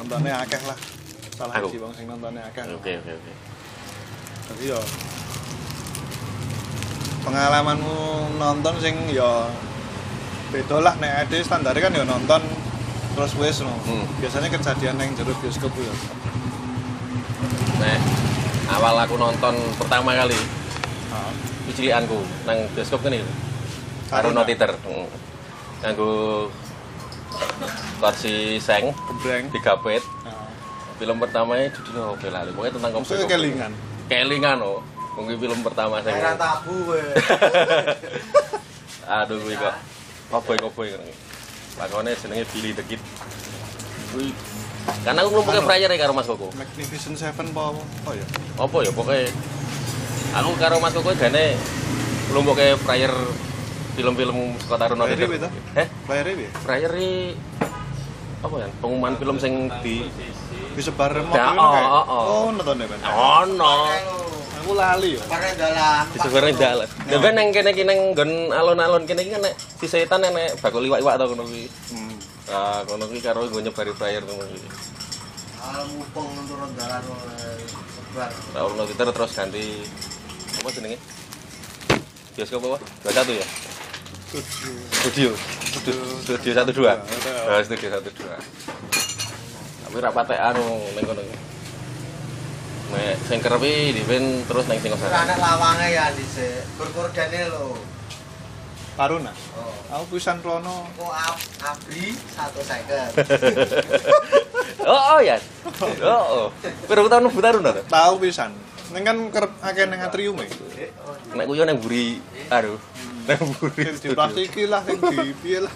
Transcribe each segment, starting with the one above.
ya nontonnya akeh lah salah siji wong sing nontonnya akeh Oke oke oke. jadi ya pengalamanmu nonton sing ya beda lah nek ade standarnya kan ya nonton terus wis no. Hmm. biasanya kejadian yang jeruk bioskop ya Nah, awal aku nonton pertama kali nah, iki cilikanku nang bioskop kene. Karo no titer. Heeh. Nganggo kursi seng gebreng digapet. nah, Film pertamanya judulnya apa lali? Pokoknya tentang kopi. maksudnya kelingan Kelingan oh. Mungkin film pertama saya. Heran tabu. Aduh kuwi kok. Ngene. Lakone jenenge Billy the Kid. Kuwi karena aku ngelumpuke Anu. prayer karo Mas Koko. Magnificent Seven apa oh ya Apa ya pokoknya aku karo Mas Koko gane ngelumpuke prayer film-film Prayer Theater. itu? Heh? layarnya ya Prayer i- apa ya? Pengumuman film sing di disebar kayak oh, oh, oh. oh nonton ya ben ono. aku lali ya Pakai dalan. Disebarne dalan. Lha ben nang kene iki nang nggon alun-alun kene iki kan nek si setan nek bakul iwak-iwak to kono kuwi. hmm. Ah, kono kuwi karo nggo nyebari prayer ngono kuwi. Kalau mupeng turun dalan oleh sebar. Nah, Urno Twitter terus ganti apa jenenge? Bioskop apa? 21 ya? Studio. Studio, studio 12. Nah, studio 12. Tapi rapate anu ning kono. iki. Nek sing kerepi dipen terus nang Terus Singosari. anak lawange ya dhisik. Berkordane lho. Taruna Oh. aku pisan rono Kok ab- abri 150. Oh, oh ya. Oh, oh. Pero tahun nebu taruna to. tahu pisan Neng kan kerep akeh nang atrium e. Nek kuyo nang buri aduh. Nang buri. Di studio. plastiki lah sing di piye lah.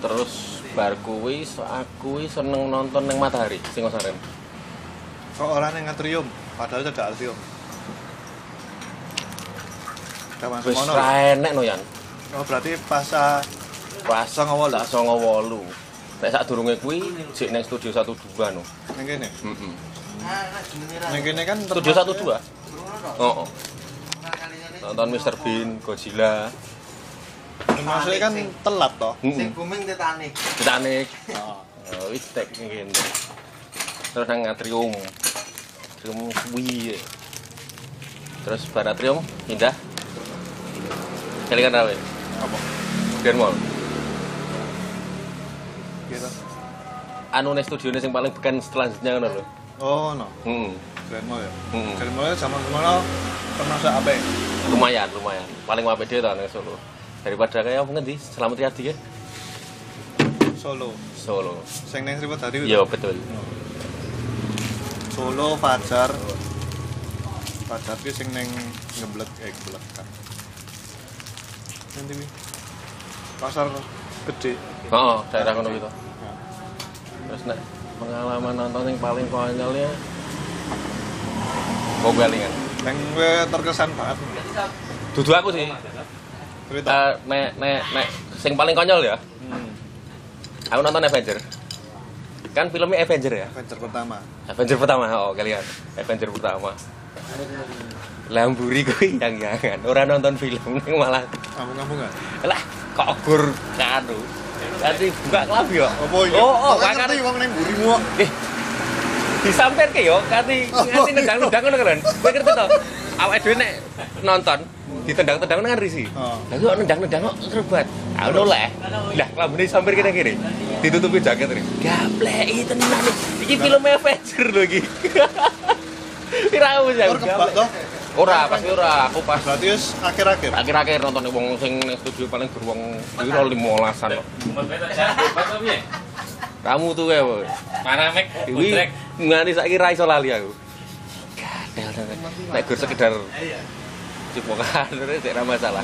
Terus bar kuwi so aku kuwi seneng nonton nang Matahari Singosari. Kok orang nang atrium padahal tidak atrium. Wis ra enek no Yan. Oh berarti pas Pas Songo wolu. Tak songo wolu. Nek sak durunge kuwi sik nang studio 12 no. nang kene. Heeh. Jenenge ra. Nang kene kan Studio 12. Oh, oh. Nonton Mr Bean, Godzilla, Termasuk kan telat toh. sing booming Titanic. Titanic. Oh. Oh, wis tek ngene. Terus nang Atrium. Atrium kuwi. Terus bar Atrium pindah. Kelingan rawe. Apa? Grand Mall. Gitu. Anu nih studio sing paling beken selanjutnya ngono lho. Oh no. Heeh. Grand Mall ya. Heeh. Grand Mall zaman semono termasuk apik. lumayan lumayan paling dhewe ta ning Solo daripada kayak apa ngendi Selamat Riyadi ya Solo. Solo Sing nang Sriwedari. iya betul Solo Fajar. Fajar ki sing nang ngeblek eh ngeblek kan. Nanti. Pasar gede. oh daerah kono gitu terus nek pengalaman nonton yang paling konyolnya kok galingan Nang gue terkesan banget. dudu aku sih Cerita. Eh, nek nek nek sing paling konyol ya Hmm. aku nonton Avenger kan filmnya Avenger ya Adventure pertama. Avenger pertama oh kalian Avenger pertama Lamburi kuwi yang jangan orang nonton film ning malah Kamu-kamu enggak? lah kok gur kanu Tadi buka kelambi ya? Iya? Oh, oh, makanya ngerti wong nang burimu kok. Eh, disampir ke yo, kati Oh, nganti iya. nendang-nendang ngono kan. Kowe ngerti to? Awake dhewe nek nonton ditendang-tendang kan risi. Oh. Lah kok nendang-nendang kok serbat. Aku noleh. Lah kelambine sampir kene kiri. Ditutupi jaket ini. Gablek iki tenan. Iki film Avenger lho iki. Pirawu ya. Tur kebak toh. Ora, pasti ora. Aku pas Berarti wis akhir-akhir. akhir-akhir nonton wong sing studio paling beruang iki ro 15-an kok. Kamu tuh ya, boy. Mana mek? Iwi nganti saiki ra iso lali aku. Gadel tenan. Nek gur sekedar cipokan terus tidak masalah.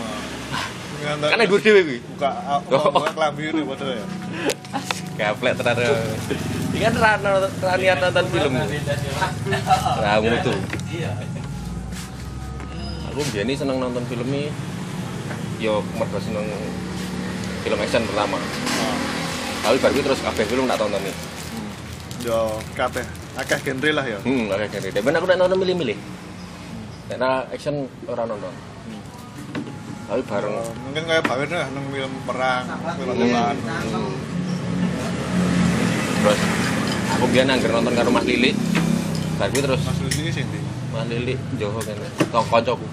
Ngantar Kan gur dhewe kuwi. buka Oh. buka kelambi ini padahal ya. Gaplek tenan. Iki kan ra nonton- ra niat nonton film. Kamu tuh. Aku biyen seneng nonton film ini yo mergo seneng film action pertama. Oh. Tapi baru terus kabeh film tak tonton nih. Yo kabeh akeh genre lah ya Hmm, oke oke. Dan aku nek nonton milih-milih. Nek action ora nonton. Tapi bareng Oh, mungkin kayak Bawir nih nang film perang film Hmm. teman Hmm. Terus aku biar nangger nonton karo Mas Lili. Bar kuwi terus Mas Lucy sih ndi Mas Lili Joho kene. Kancaku.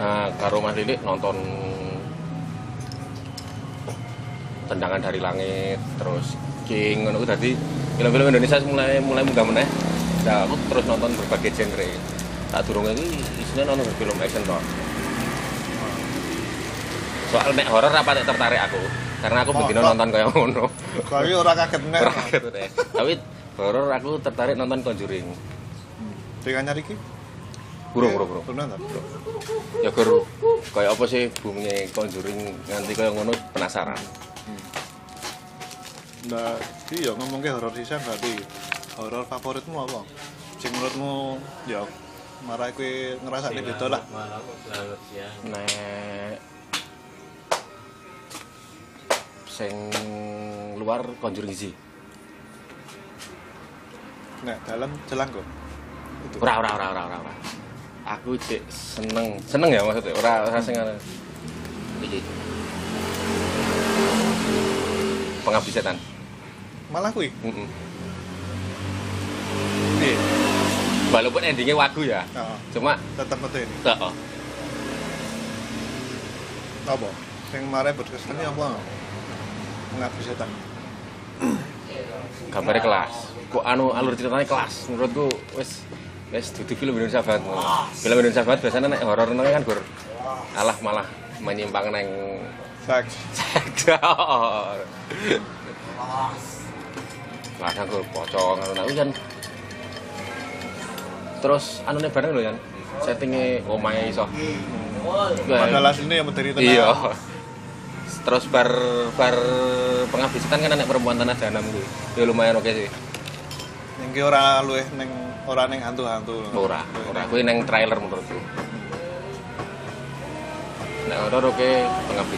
Nah, karo Mas Lili nonton Tendangan dari Langit, terus King ngono dadi film-film Indonesia mulai mulai munggah meneh. Nah, aku terus nonton berbagai genre. Tak durung iki isinya nonton film action tok. Soal nek horor apa nek tertarik aku. Karena aku begini nonton kayak ngono. Tapi ora kaget meneh. Ora gitu deh. Tapi horor aku tertarik nonton Conjuring. Dengan nyari ki? Burung, burung, burung. Ya gur kayak apa sih bumnya Conjuring nganti kayak ngono penasaran. Nah, iya ngomong ke horor sisan berarti horor favoritmu apa? Sing menurutmu ya marah kowe ngerasake beda lah. Nek sing luar Conjuring Z. Nah, dalam jelang kok. Itu. Ora ora ora ora ora. Aku cek seneng, seneng ya maksudnya. Ora ora sing ngono. Iki. Pengabdi setan. Malah kuwi. Heeh. Piye? Walaupun endingnya wagu ya. Heeh. Cuma Tetep medeni. heeh. Apa? Sing marah berkesan ya apa? Mengabdi setan. gambarnya kelas kok anu alur ceritanya kelas menurutku wes wes dudu film Indonesia banget film Indonesia banget biasanya nek horor nengnya kan gur alah malah menyimpang neng Seks. sektor kadang gur pocong anu nah, kan terus anu nih bareng loh kan settingnya omae iso. Padahal aslinya yang medeni tenan. iya. Terus bar bar pengabdi setan kan anak perempuan tanah jahanam gue ya lumayan oke sih. Yang ki ora luwih ning ora ning hantu-hantu. ora ora. Kuwi neng trailer menurutku. Nek horor oke pengabdi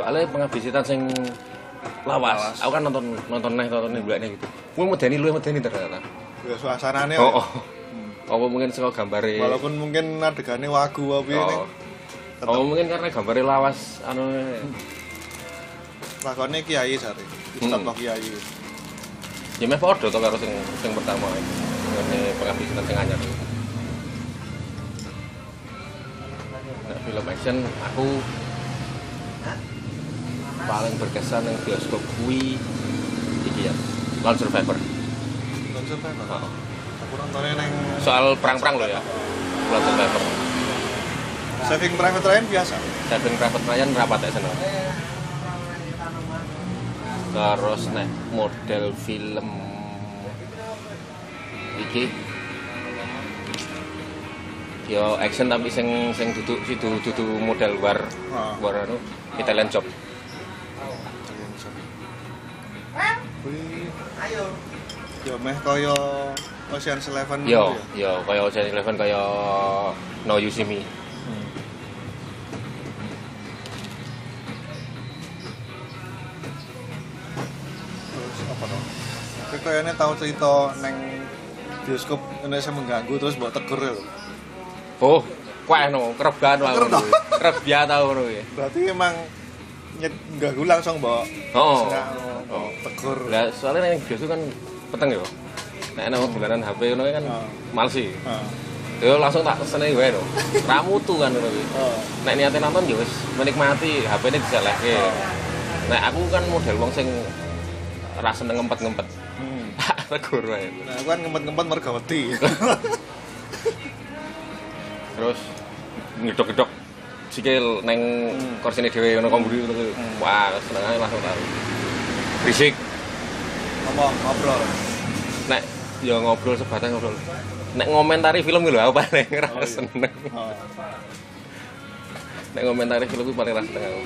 soalnya pengabdi setan sing lawas. Lawas. aku kan nonton nonton neh nonton neh bulan gitu gue medeni lu medeni ternyata Ya suasanane. oh, ya. oh. apa mungkin suka gambare Walaupun mungkin adegane wagu apa oh. oh mungkin karena gambare lawas anu lakone kiai sare. Ustaz Hmm. Kiai. ya meh podo to karo sing sing pertama ngene pengabdi setan sing anyar Nek film action aku paling berkesan yang bioskop kuwi iki ya Lone Survivor Lone Survivor. Heeh. Aku nontonnya ning soal perang-perang lo ya Lone Survivor Saving Private Ryan biasa. Saving Private Ryan rapat ya seneng terus nek model film iki yo action tapi sing sing duduk situ duduk model war war anu Italian Job Kuwi Ya meh kaya Ocean's Eleven yo gitu ya. yo kaya Ocean Eleven kaya No You See Me Hmm. Terus apa dong? Tapi kayaknya tahu cerita neng bioskop Indonesia mengganggu terus buat tegur ya. lho. oh kuah no kerep banget lah ngono kerep biasa tau ngono kuwi. Berarti emang nyet ganggu langsung bawa oh oh. tegur. lah soalnya yang biasa kan peteng yo nek ana dolanan HP ngono kan Oh. males sih Ah. yo langsung tak seneng wae no ramu tuh kan ngono kuwi Oh. nek niate nonton ya wis menikmati HP-ne diselehke nek aku kan model wong sing ra seneng ngempet-ngempet Hmm. tegur wae Nah, aku kan ngempet-ngempet mergawati. terus ngedok-ngedok sikil neng Hmm. kursine dhewe ngono komburi ngono kuwi. Hmm. wah seneng ae langsung tahu berisik. Ngomong ngobrol. nek ya ngobrol sebatas ngobrol. Nek ngomentari film gitu aku paling ra Oh, iya. seneng. Oh. nek ngomentari film itu paling ra seneng. Aku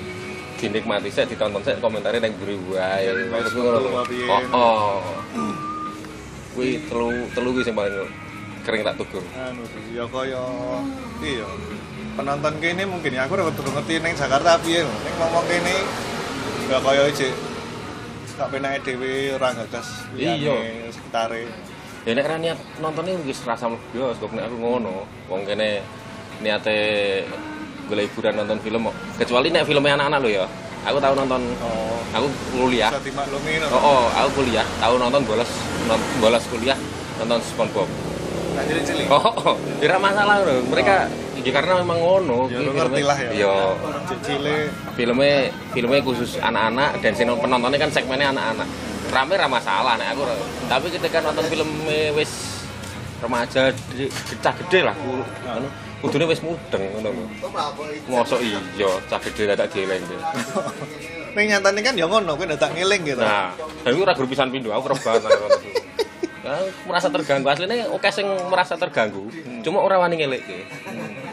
dinikmati saya ditonton saya komentari neng wae Ya, maksudku ngono apa piye. oh oh. Kuwi telu telu kuwi sing paling kering tak tukur anu sih ya kaya iya. Penonton kene mungkin ya aku ora kudu ngerti ning Jakarta piye ning ngomong kene ya kaya ijek tak penake dhewe ora gagas Iya. liyane sekitare. ya nek ra niat nonton iki wis rasa mlebu bioskop nek aku ngono. Wong kene niate golek hiburan nonton film kok. Kecuali nek filmnya anak-anak lo ya. Aku tahu nonton Oh, aku kuliah. Bisa dimaklumi no. oh, oh aku kuliah. Tahu nonton bolos non- bolos kuliah nonton SpongeBob. Nah, cilik. oh, oh tidak masalah loh mereka ya karena memang ngono. Ya, ngerti lah ya. iya Cilik filmnya filmnya khusus anak-anak dan sing penontonnya kan segmennya anak-anak. Rame ra masalah nek aku tapi ketika nonton film wis remaja cah gede lah ku anu kudune wis mudeng ngono. Lho mosok iya cah gede dadak dieleng Ning nyatane kan ya ngono, kowe ndak ngeling gitu. nah tapi ora guru pisan pindho aku rebahan merasa terganggu. Aslinya oke sing merasa terganggu cuma orang wani ngelekke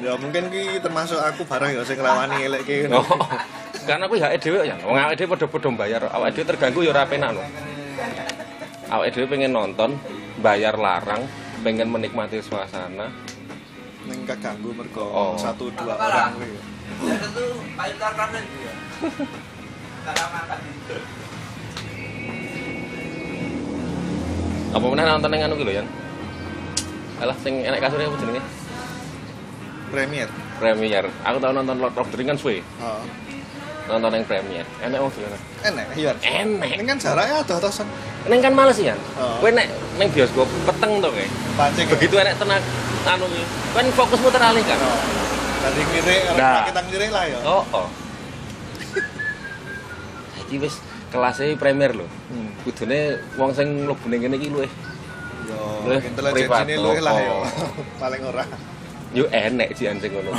Ya mungkin ki termasuk aku barang ya sing nglawani elekke ngono. Oh, karena aku ya dhewe ya, wong awake dhewe padha-padha bayar, awake dhewe terganggu ya ora penak no. Awake dhewe pengen nonton, bayar larang, pengen menikmati suasana. Ning keganggu mergo Oh. satu dua orang kuwi. Apa meneh nonton yang anu ki lho, Yan? Alah sing enek kasure apa jenenge? Premier. Premier. Aku tau nonton Lord of the Rings kan suwe. Heeh. Nonton yang Premier. Enek wong dolan. Enak, iya. Enek. Ini kan jaraknya ada tosan. Neng kan males ya. Oh. Kowe nek ning bioskop peteng to kowe. Pancing. ya. Begitu enek tenak anu kan fokusmu teralihkan. Oh. Dari ngiri, Nah. kita ngiri lah ya. Oh, oh. Saiki wis kelasnya Premier lho. Hmm. Kudune wong sing mlebu ning kene iki luwih Yo, ini luwih lah ya. oh. Paling ora. Yo enek sih anjing ngono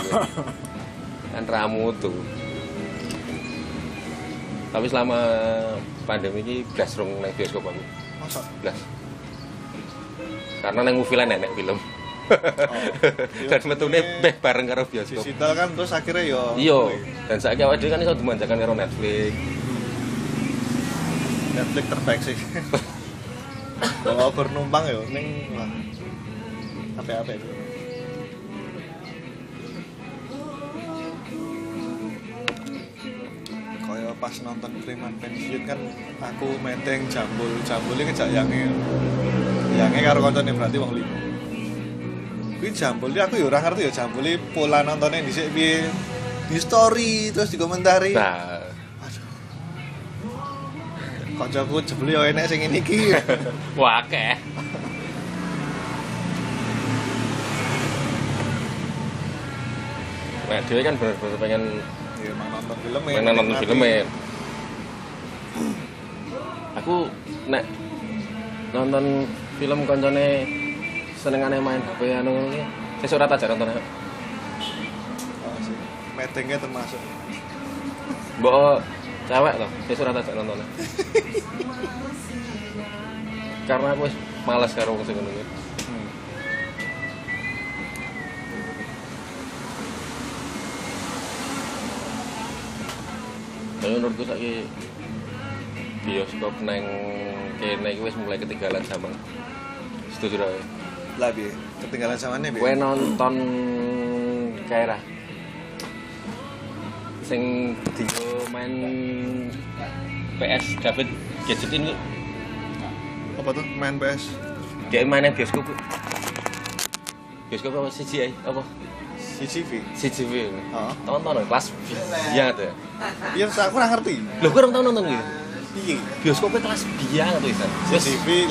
kan ramu tuh. Tapi selama pandemi ini blas rong nang bioskop aku. Masa? Blas. Karena nang movie lan enek film. Dan metune beh bareng karo bioskop. Digital kan terus akhirnya yo. Iya, dan saiki awake dhewe kan iso dimanjakan karo Netflix. Netflix terbaik sih. Kalau bernumpang yo ning. Apa-apa itu. Pas nonton Preman Pensiun kan aku meteng jambul jambul ini ngejak yange yange karo koncone berarti wong limo kuwi jambul iki aku ya ora ngerti ya jambul iki pola nontonnya dhisik piye di story terus dikomentari Nah. Kancaku jebule yo enek sing ngene iki. wah akeh. Nah, dhewe kan bener-bener pengen Ya emang nonton film pengen nonton filmnya. Aku nek nonton film koncone senengane main HP anu ngono iki. Sesuk ora tajak nonton. Oh, sih. Metengnya termasuk. Mbok cewek loh, sesuk ora tajak nonton. Karena aku males karo wong sing ngono Tapi menurutku saiki bioskop neng kene iki wis mulai ketinggalan zaman. Setuju ra? Lah piye? Ketinggalan zamane piye? Kowe nonton ra? Sing video main PS David gadget ini Apa tuh? Main PS. dia mainnya bioskop. Bioskop apa CGI apa? CCTV. CGV. Heeh. Tonton kelas biang tuh. Iya, aku ora ngerti. Lho kowe orang tau nonton gitu? Iya. bioskopnya kelas biang tuh Isan.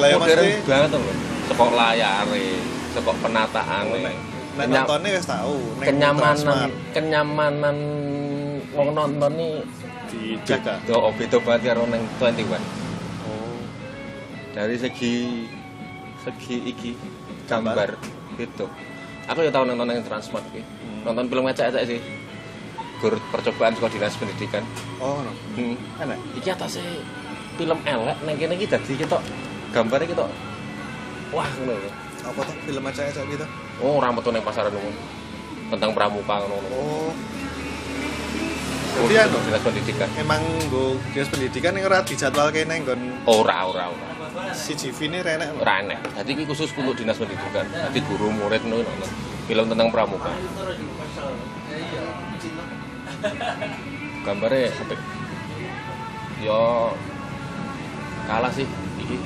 Lah ya, modern banget tuh. Sekok layare, sekok penataan Oh, nek nontonnya wis tahu. Nek kenyamanan kenyamanan wong nonton nih dijaga. oh beda banget karo nang 21 Oh. dari segi segi iki gambar gitu aku ya tau nonton yang Transmart iki Hmm. nonton film ngecek-ngecek sih gur percobaan sekolah dinas pendidikan Oh, no. hmm. Enak. iki atasnya film elek neng kene iki dadi kita gambarnya kita wah ngono lho. Apa tuh film acak-acak gitu? oh ora metu nang pasaran umum tentang pramuka ngono Oh. Jadi anu, dinas pendidikan emang gue dinas pendidikan yang ora dijadwal kene nggon ora ora ora CCTV ini renek. no? ora aneh jadi iki khusus untuk dinas pendidikan. Jadi guru murid ngono nonton film tentang pramuka. Gambarnya apik yo kalah sih. Iki.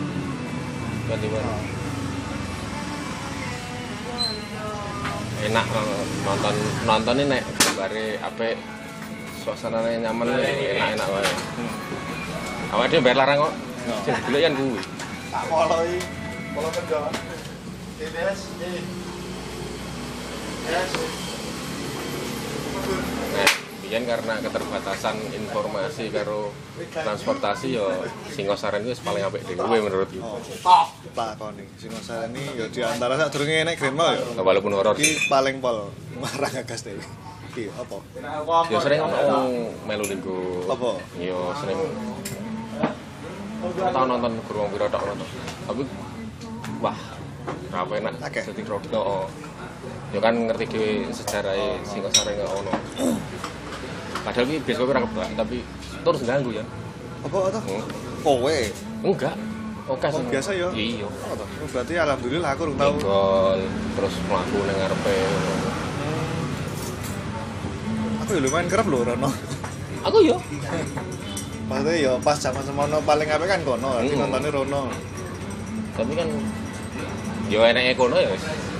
Ganti enak nonton nonton ini nek. Gambare apik. Suasananya nyaman enak enak wae awake dhewe bayar larang kok? Golek kan kuwi Tak poloi. Polo kerja. TTS. eh. Yes. nah biyen karena keterbatasan informasi karo transportasi yo Singosaren itu paling apik dhewe menurutku Oh, Tok. Pak Koni, Singosari ini ya di antara sak durunge nek Grand Mall ya. walaupun horor Iki paling pol marang gas dewe. Iki apa? yo sering ono melu linggo Apa? yo sering tau nonton guru wong pira tok nonton tapi wah ra enak Akeh. dadi rodok oh. yo kan ngerti dhewe sejarah Singosari nggak ono padahal ini bioskop ora kebak tapi terus ganggu ya Apa to? Hmm. Kowe. enggak oke Oh, biasa ya? iya Oh, toh. Oh, berarti alhamdulillah aku tahu. Gol, terus mlaku ning ngarepe. Aku ya lumayan kerep lho Rono. Aku yo. Maksudnya ya pas zaman semono paling apik kan kono, nanti Hmm. nontonnya Rono. Tapi kan yo enake kono ya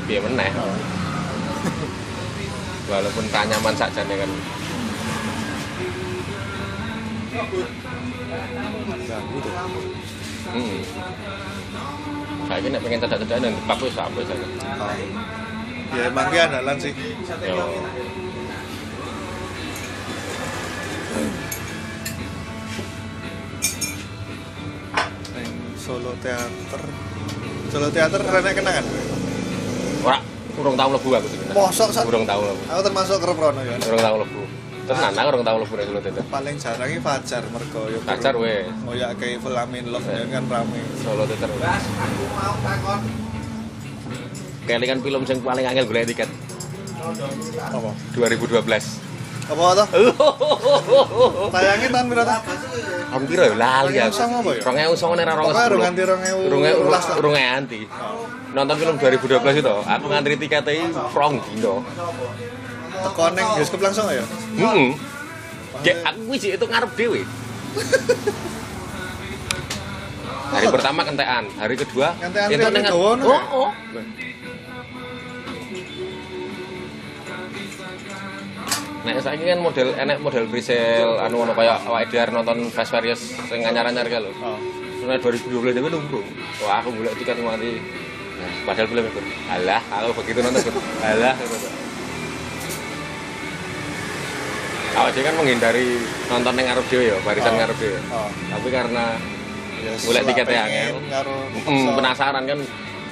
piye meneh. Walaupun tak nyaman sakjane kan. Ganggu tuh. Hmm. Saiki nek pengen cedak-cedak nang Depak wis sampe saiki. Oh. Ya emang andalan sih. Yo. Solo Teater. Solo Teater rene kenangan. Ora urung tau mlebu aku sih. Mosok sak. Urung tau mlebu. Aku termasuk kerep Rono ya. Urung tau mlebu. Tenan aku urung tau mlebu nek Solo Paling jarang iki Fajar mergo ya. Fajar weh. Oh ya kayak Flamin Love ya kan rame. Solo Theater. Bas, aku mau takon. Kelingan film sing paling angel golek tiket Apa? 2012. Apa toh? Tayangin tahun berapa? Aku kira ya lali ya. 2009 apa ya? 2009 nek ora Pokoknya urung nganti 2012 lah. Urung nganti. Nonton film 2012 itu, aku ngantri tiketnya prong dino. Teko neng bioskop langsung ya? Heeh. Dek aku wis itu ngarep dhewe. Hari pertama kentekan, hari kedua itu neng- Oh, ya? oh. Nek saiki kan model enek model presale anu ngono kaya awake dhewe arep nonton Fast Furious sing anyar-anyar kae lho. Oh. Sebenarnya 2012 itu nunggu. Wah aku golek tiket mati. Padahal film itu. Alah, aku begitu nonton. Alah. Awak dhewe kan menghindari nonton yang ngarep dhewe ya, barisan Oh. ngarep dhewe. Oh. Tapi karena Ya, Golek tiketnya pengen angel. Mm, paksa. penasaran kan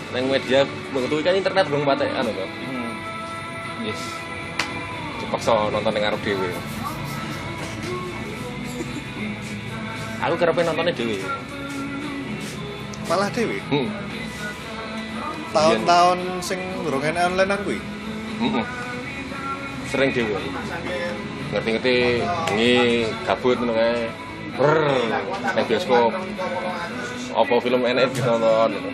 nang media begitu kan internet belum patek anu to. Hmm. Yes. Dipaksa nonton yang ngarep dhewe. Aku kerepe nontonnya dhewe. Malah dewe. Hmm. Tahun-tahun sing durung enek online kuwi. Mm-mm. Sering dhewe. Ngerti-ngerti ini gabut ngono kae. Brr, nang bioskop. Apa film enek ditonton gitu.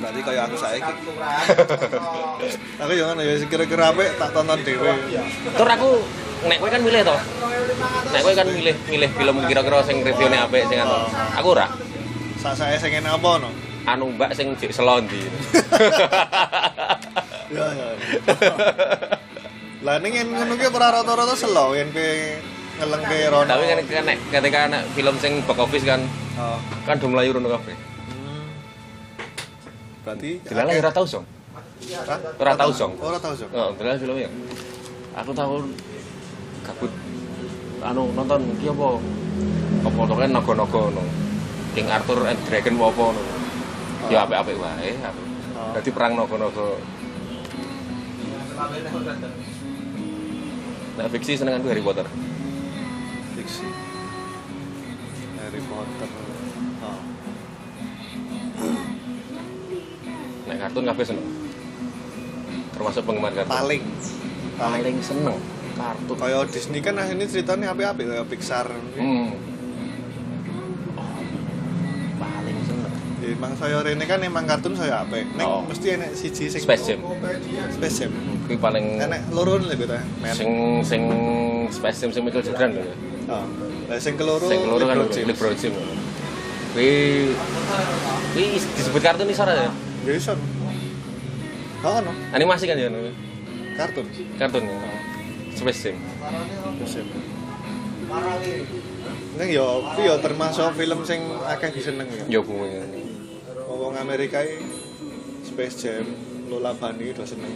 Berarti kayak aku saiki. Aku yo ngono ya sing kira-kira apik tak tonton dhewe. Tur aku nek kowe kan milih to. Nek kowe kan milih milih film kira-kira sing reviewne apik sing anu. Aku ora. Sak saya sing enak apa no? Anu Mbak sing jek selondi. Ya ya. Lah ning ngono ki ora rata-rata selo yen kowe ngelengke rono. Tapi kan nek ketika anak film sing box office kan Oh. kan do mlayu rono kabeh. Berarti Dilalah ora tau song. Ora tau, Song. Ora tau song. Oh, dilalah filmnya. Aku tahu gabut anu nonton iki apa? Apa to kan naga-naga ngono. King Arthur and Dragon apa ngono. Ya apik-apik wae aku. Dadi perang naga-naga. Nah, fiksi senenganku Harry Potter. Fiksi. Harry Potter. Nek kartun kabeh seneng. Termasuk penggemar kartun. Paling paling seneng kartun. Kayak Disney kan ini ceritanya apik-apik kayak Pixar. Hmm. Oh, paling seneng. Emang saya rene kan emang kartun saya apik. Nek Oh. mesti enek siji sing Space Jam. Space Jam. Kuwi paling Enek loro lho kita. Men. sing sing Space Jam sing Michael Jordan lho. Oh. Lah sing keloro Sing keloro kan LeBron James. Kuwi kuwi disebut kartun isor ya. Ya iso. Oh, no. Animasi kan ya. Kartun. Kartun ya. Space Jam. Neng yo, kuwi yo termasuk film sing akeh diseneng ya. Yo bumi. Wong Amerika iki Space Jam, Lola Bunny do seneng.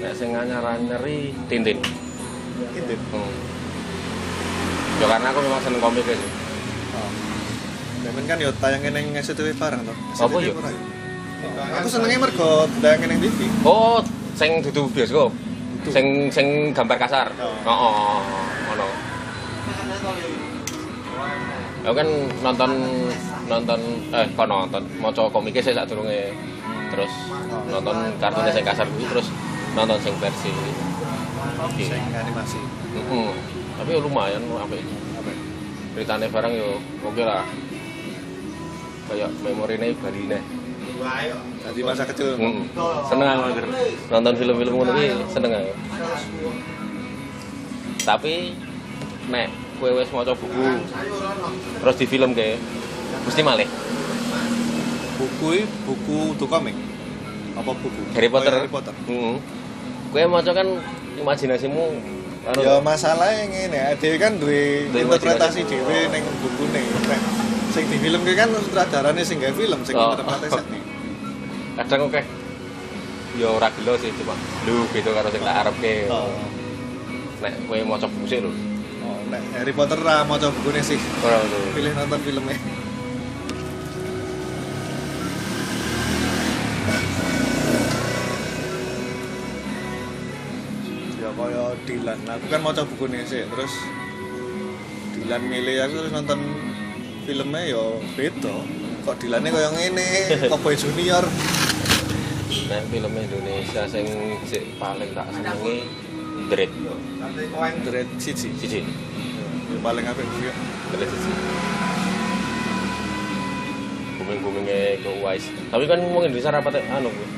Nek sing anyar-anyari Tintin. Gitu. Hmm. Ya karena aku memang seneng komik sih. Oh. Demen kan yo tayangin neng SCTV bareng to. Apa yo? Aku senengnya mergo tayangin neng TV. Oh, sing dudu bioskop. Sing sing gambar kasar. Oh. Oh, ngono. Aku kan nonton nonton eh kok nonton maca komiknya saya sak durunge terus nonton kartunnya sing kasar kuwi terus nonton sing versi iki. Sing animasi. Heeh. Tapi ya lumayan apik. Apa? Ceritanya barang yo oke lah. Kayak Bali nih. Jadi masa kecil. Hmm. Seneng aku Ger. nonton film-film ngono iki seneng aku. Tapi nek kowe wis maca buku terus di film ke mesti malih. Buku buku tuh komik. Apa buku? Harry Potter. Oh, Harry Potter. Heeh. Kowe maca kan imajinasimu anu Ya masalahnya ngene, dhewe kan duwe Duwe interpretasi dhewe ning bukune. Nek sing di film kan sutradarane sing gawe film, sing Oh. interpretasi. kadang oke. Ya ora gelo sih cuma lu gitu karo sing tak arepke. Oh. Nek kowe maca buku sih lho. Oh, nek Harry Potter ra maca bukune sih. Ora. Pilih nonton filmnya. Ya kaya Dylan, aku kan maca bukune sih, terus Dylan milih aku terus nonton filmnya ya beda. Kok Dylannya kaya ngene, Cowboy Junior. Nek film Indonesia sing sik paling tak senengi Dread Dread siji. siji. Ya paling apik kuwi. Dread siji. Booming-boomingnya ke Wise. Tapi kan ngomong Indonesia rapat anu kuwi.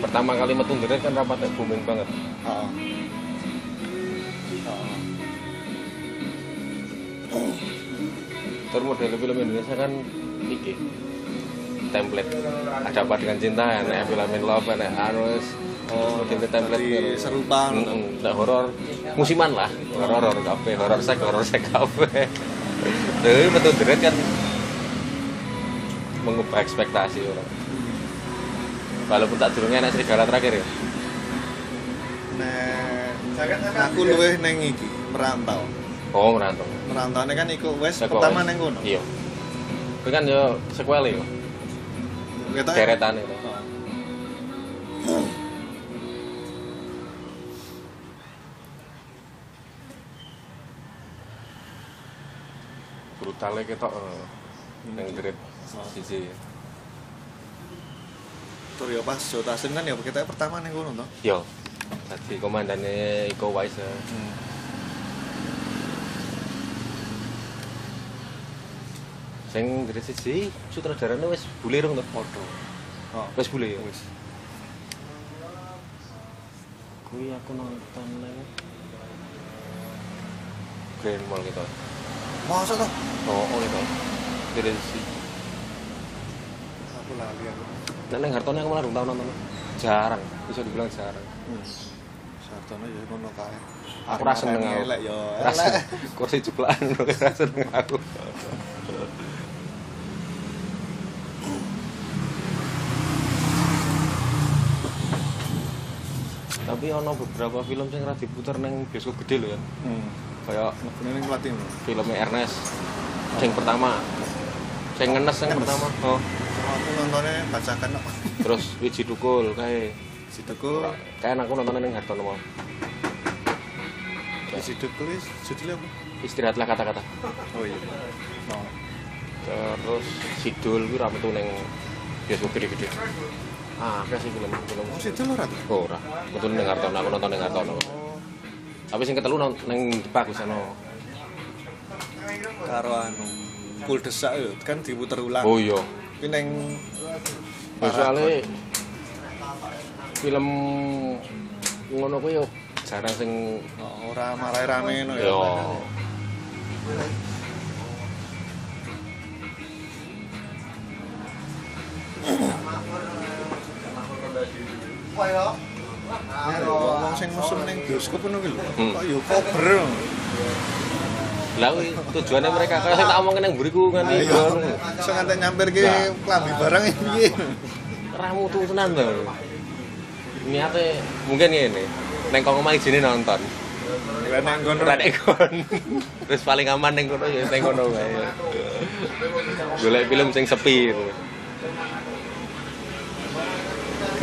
Pertama kali metu Dread kan rapat booming banget. Heeh. Heeh. Terus model film Indonesia kan iki. Template. Ada apa dengan cinta? Enak film in love anu wis, Oh, template template serupa Mm, mm, horor musiman lah. Horor horor kafe horor sek horor sek kafe tapi betul dread kan mengubah ekspektasi orang. Walaupun tak durungnya enak serigala terakhir ya. Nek aku luwih neng iki, merantau. oh merantau Merantaunya kan iku wes pertama neng kono. iya. Itu kan yo sequel ya Kita deretan itu brutalnya kita eh, yang dread sisi. Tur ya pas Joe Taslim kan ya kita pertama neng kono toh. yo. Tadi komandannya Iko Uwais ya. Sing dread sisi sutradaranya wis bule rong tuh Foto. Oh. wis bule ya Wis. kuwi aku nonton nang Grand Mall gitu Masa toh? oh oh gitu dread sisi Aku lali aku. Nek nang Hartono aku malah tau nonton. Jarang, bisa dibilang jarang. Hmm. Sartono ya ngono kae. Aku ra seneng. Elek ya. Kursi jeplaan ora seneng aku. Tapi ono beberapa film sing ora diputer nang bioskop gede lho ya. Hmm. Kayak ning Platin. filmnya Ernest sing pertama. Sing ngenes yang pertama. Oh. Aku nontonnya bacakan kok. Terus Wiji Dukul kae. Situ Kayak aku nontonnya ning Hartono mau. Situ kuwi judulnya apa? Istirahatlah kata-kata. Oh iya. Oh. terus Sidul kuwi ra metu ning bioskop gede-gede. Ah, akeh sih film-film. Oh, lho Ratu. Oh, ora. Metu ning Hartono, aku nonton ning Hartono. Oh. Tapi sing ketelu nang wis ana. Karo anu. Kul desak yo kan diputer ulang. Oh iya. Kuwi ning Ya, soalnya film ngono kuwi yo jarang sing Oh, ora marai rame ngono ya. yo Wah ya. Wong sing mesum ning bioskop ngono ki lho. Hmm. Kok yo kober. lah tujuannya mereka sing tak omongin nang mburiku nganti ngono Sing ngantek nyamper ki klambi barang iki piye? ramu tuh tenan lho niate mungkin ngene neng kok omah izine nonton Lah nang ngono. ora terus paling aman neng kono ya neng kono wae golek film sing sepi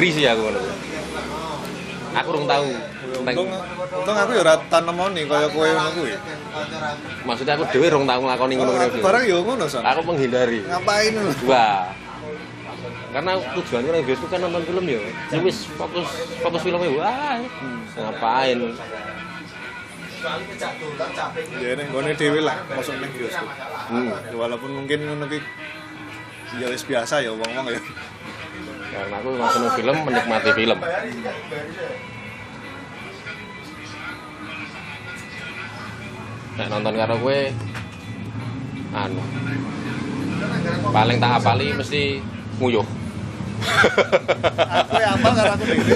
gitu. Krisi aku ngono aku rung tahu Untung, untung aku ya ora tanemoni kaya kowe ngono kuwi. maksudnya aku dhewe rung tahu nglakoni ngono Aku barang yo ngono son. aku menghindari Ngapain lho? Wah. Karena tujuan orang bioskop kan nonton film ya. Ya wis fokus fokus filmnya wah. Ngapain? Ya ning gone dhewe lah masuk ning bioskop. Hmm. Ya, walaupun mungkin ngono ki ya wis biasa ya wong-wong ya. Karena aku nonton film menikmati film. Nek nonton karo kowe anu paling tak apali mesti nguyuh. Aku ya apal karo aku dhewe.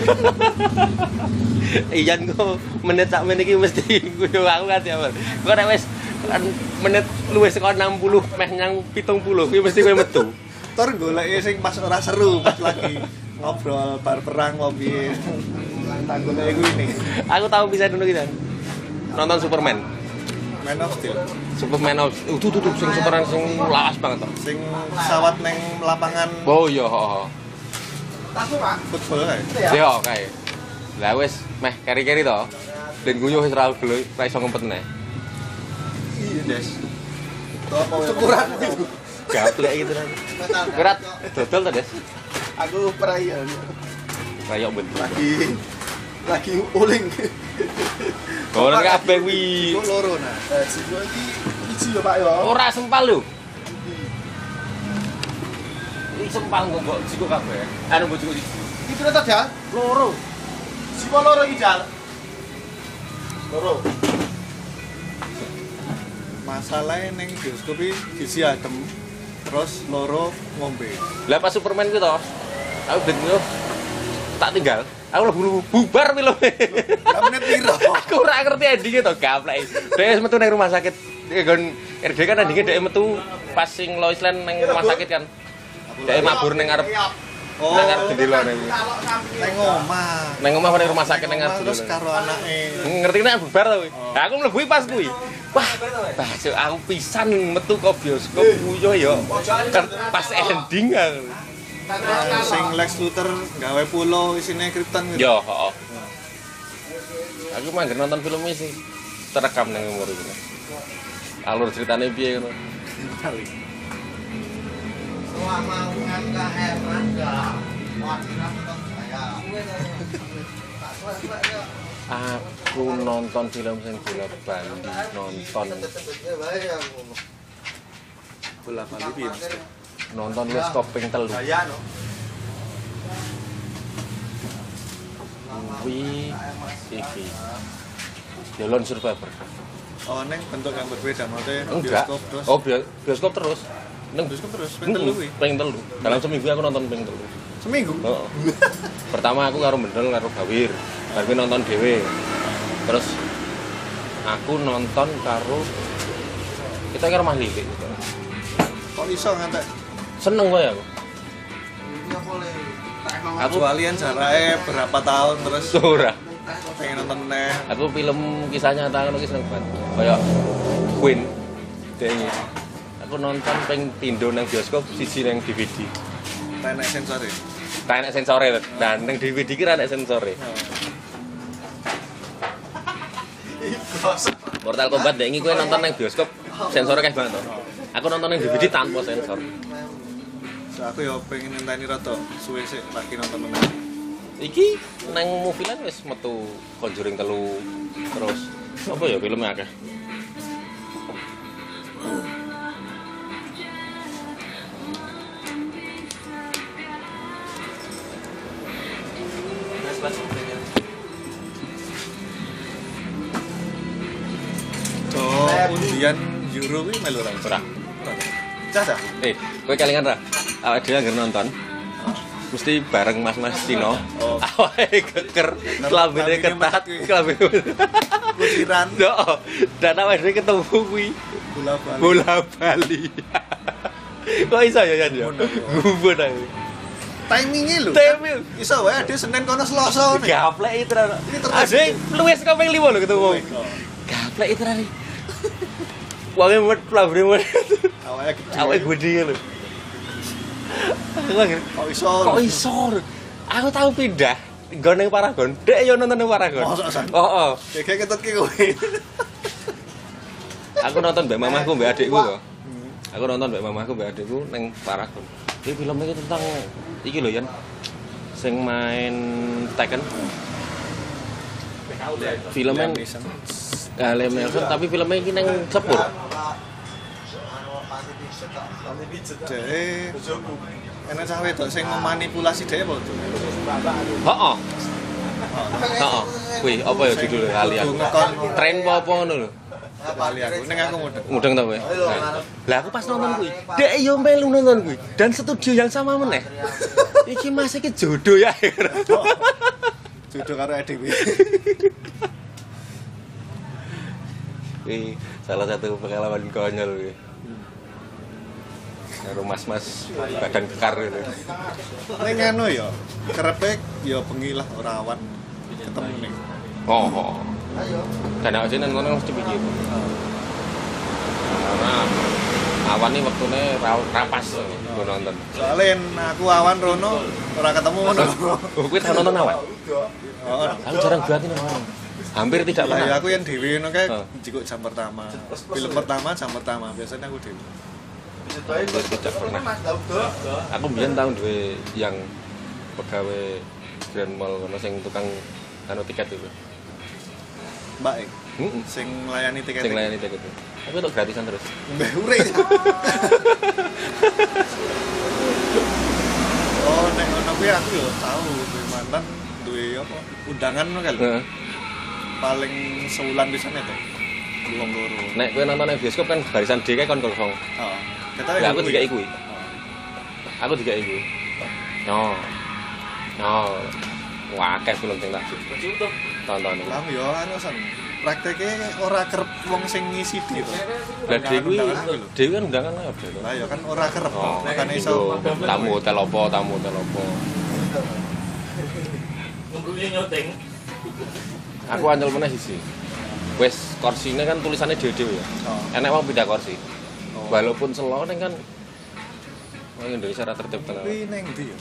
Iyan kok menit sak menit iki mesti nguyuh aku kan ya. Kok nek wis kan menit luwih saka 60 meh nyang 70 kuwi mesti kowe metu. Tor goleki sing pas ora seru pas lagi ngobrol bar perang ngopi. Tak goleki kuwi nih. Aku tahu bisa dulu kita. Nonton Superman. Man of Steel. Superman of uh, tuh tuh tuh sing Superman sing lawas banget toh. Sing pesawat neng lapangan Oh iya, heeh. football kae. Yo kae. Lah wis meh keri-keri to. Dan guyu wis ra gelo ra iso ngempet neh. Iya, Des. Ukuran itu. Gaplek gitu kan. Berat dodol to, Des. Aku perayaan Kayak bentuk. lagi lagi uling. Nang kabeh kuwi. Iku loro nah. Eh, si gua iki iji ya Pak ya. Ora sempal lho. Iki sempal kok mbok jiku kabeh. Anu mbok jiku iki. Iki ternyata Jal. Loro. Si loro iki Jal. Loro. Masalahnya neng bioskop iki sisi adem terus loro ngombe. Lah pas Superman to. Aku ben yo tak tinggal. Aku lebih bubar filmnya. Lah menit piro? ora ngerti endingnya to gaplek. Dia metu nang rumah sakit. Dia gon RD kan endingnya dia metu pas sing Lois Lane nang rumah sakit kan. Dia mabur nang ngarep Oh, nang ngarep jendela nang. neng omah. Nang omah nang rumah sakit nang ngarep Terus karo anake. Ngerti nek bubar to kuwi. Nah, aku mlebu pas kuwi. Wah, bahasa aku pisan metu ke bioskop kuyo ya. Kan pas ending aku. Sing Lex Luthor gawe pulau isine Krypton gitu. Yo, heeh. Aku mah nggak nonton film ini sih. Terekam nang umur ini. Alur ceritanya piye ngono. Selama heran enggak. Wajar tetap saya. Aku nonton film sing bola bali nonton Bola bali piye nonton wis koping telu kuwi iki Yolon Survivor Oh, neng bentuk yang berbeda maksudnya enggak bioskop terus. oh bio- bioskop terus neng bioskop terus ping telu kuwi. pengen telu dalam seminggu aku nonton pengen telu Seminggu. Oh. Pertama aku karo Bendel karo Gawir. Baru nonton dhewe. Terus aku nonton karo kita karo Mah Lilik. Kok iso ngantek? Seneng gue aku. Iya boleh. Aku Kecualian jaraknya berapa tahun terus ora. pengen nonton meneh. Aku film kisah nyata ngono ki seneng banget. Kayak Queen. Dengi. Aku nonton ping pindo nang bioskop siji nang DVD. Tenek sensor ya. Tak enak sensore, dan nang DVD ki ra enak sensore. Mortal Kombat dengi kowe nonton nang bioskop sensore kayak banget. Aku nonton nang DVD tanpa sensor. So, aku ya pengen ngenteni rada suwe sik lagi nonton meneh. Iki nang movie lan wis metu Conjuring telu terus apa ya filmnya akeh. Bro kuwi melu ora? Ora. Cah. Eh, kowe kelingan ra? Awake dhewe anggere nonton. Mesti bareng mas-mas Cino. Oh. Awake keker, kelambine ketat, kelambine. Kutiran Yo, dan awake dhewe ketemu kuwi bola bali. bola bali. Kok iso ya Yan ya? Gumun aku. Timingnya lho. Timing. Iso wae dia Senin kono Selasa nih. Gaplek itu ra. Asik, luwes ping 5 lho ketemu. Oh, Gaplek itu ra. Wangi met pelabure met. Awalnya gede. Awake gede lho. Aku lagi Kok iso? kok iso aku tahu pindah nggon ning Paragon dek yo nonton ning Paragon San? oh, oh. Kayak ketut ki kowe. aku nonton mbak mamahku mbak adikku kok aku nonton mbak mamahku mbak adikku ning Paragon ini filmnya iki tentang iki lho Yan sing main Tekken filmnya Nah, Liam Neeson tapi filmnya iki neng sepur Dek. Enak cah wedok sing memanipulasi dhek apa tuh? Heeh. Heeh. Kuwi apa ya judulnya lali aku. Ngekon Tren apa apa ngono lho. lali aku. Ning aku mudeng. Mudeng ta kowe? Nah. Lah aku pas nonton kuwi, dek yo melu nonton kuwi dan studio yang sama meneh. Iki Mas iki jodoh ya. Jodoh karo EDW. Kuwi salah satu pengalaman konyol kuwi. Karo mas-mas badan kekar gitu. Ning anu ya, kerepe ya bengi lah ora awan ketemu ning. Oh. oh. Dan aku sini nonton mesti pikir. Karena awan ini waktunya ra- rapas gue nonton. Soalnya aku awan rono ora ketemu ngono. Kuwi tau nonton awan? Oh, Aku jarang banget ini awan. Hampir tidak Lah ya pernah. aku yang dewi ngono kae Oh. jikuk jam pertama. Film pertama jam pertama biasanya aku dewi. Hampir tidak pernah. Aku biyen tahun duwe yang pegawai Grand Mall kono sing tukang anu tiket itu. Mbak eh, Heeh. sing layani tiket. Sing layani tiket itu. Tapi untuk gratisan terus. Mbah ure. oh, nek ngono kuwi aku yo tahu duwe mantan duwe apa? Undangan kali. Heeh. Paling sebulan di sana tuh. Wong loro. Nek kowe nonton ning bioskop kan barisan D kan kon kosong. Heeh. Kata Lah aku dikai kuwi. Aku dikai kuwi. No. No. Wah, akeh film sing tak tonton. Lah yo anu san. Prakteknya ora kerep wong sing ngisi to. Lah lho. Dewi kan undangan udah. Lah ya kan ora kerep. Oh, Makane iso tamu hotel opo, tamu hotel opo. Aku anyel meneh sisi. Wes korsine kan tulisannya dhewe-dhewe ya. Oh. Enek wong pindah kursi. Oh. Walaupun selo kan Wong Indonesia ra tertib tenan. Kuwi ning ndi ya?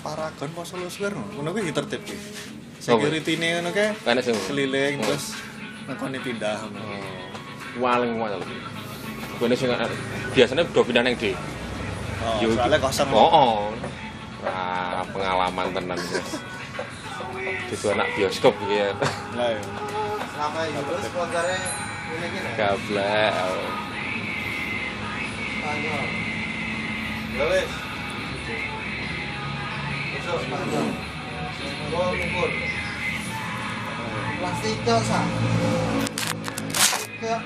Paragon apa Solo Square ngono? Ngono kuwi ditertib kuwi. Oh, Security-ne ngono kae Kan sing keliling Oh. terus ngekoni pindah. Oh, Waling waling. Kene sing biasanya do pindah ning D. Oh, soalnya kosong. Oh, oh. Wah, pengalaman tenan guys. Itu anak bioskop gitu ya. Lah ya. Sama itu sponsornya ini gini. Gablek. Spanyol. Ya. Besok mukul. Plastik dosa. Kayak.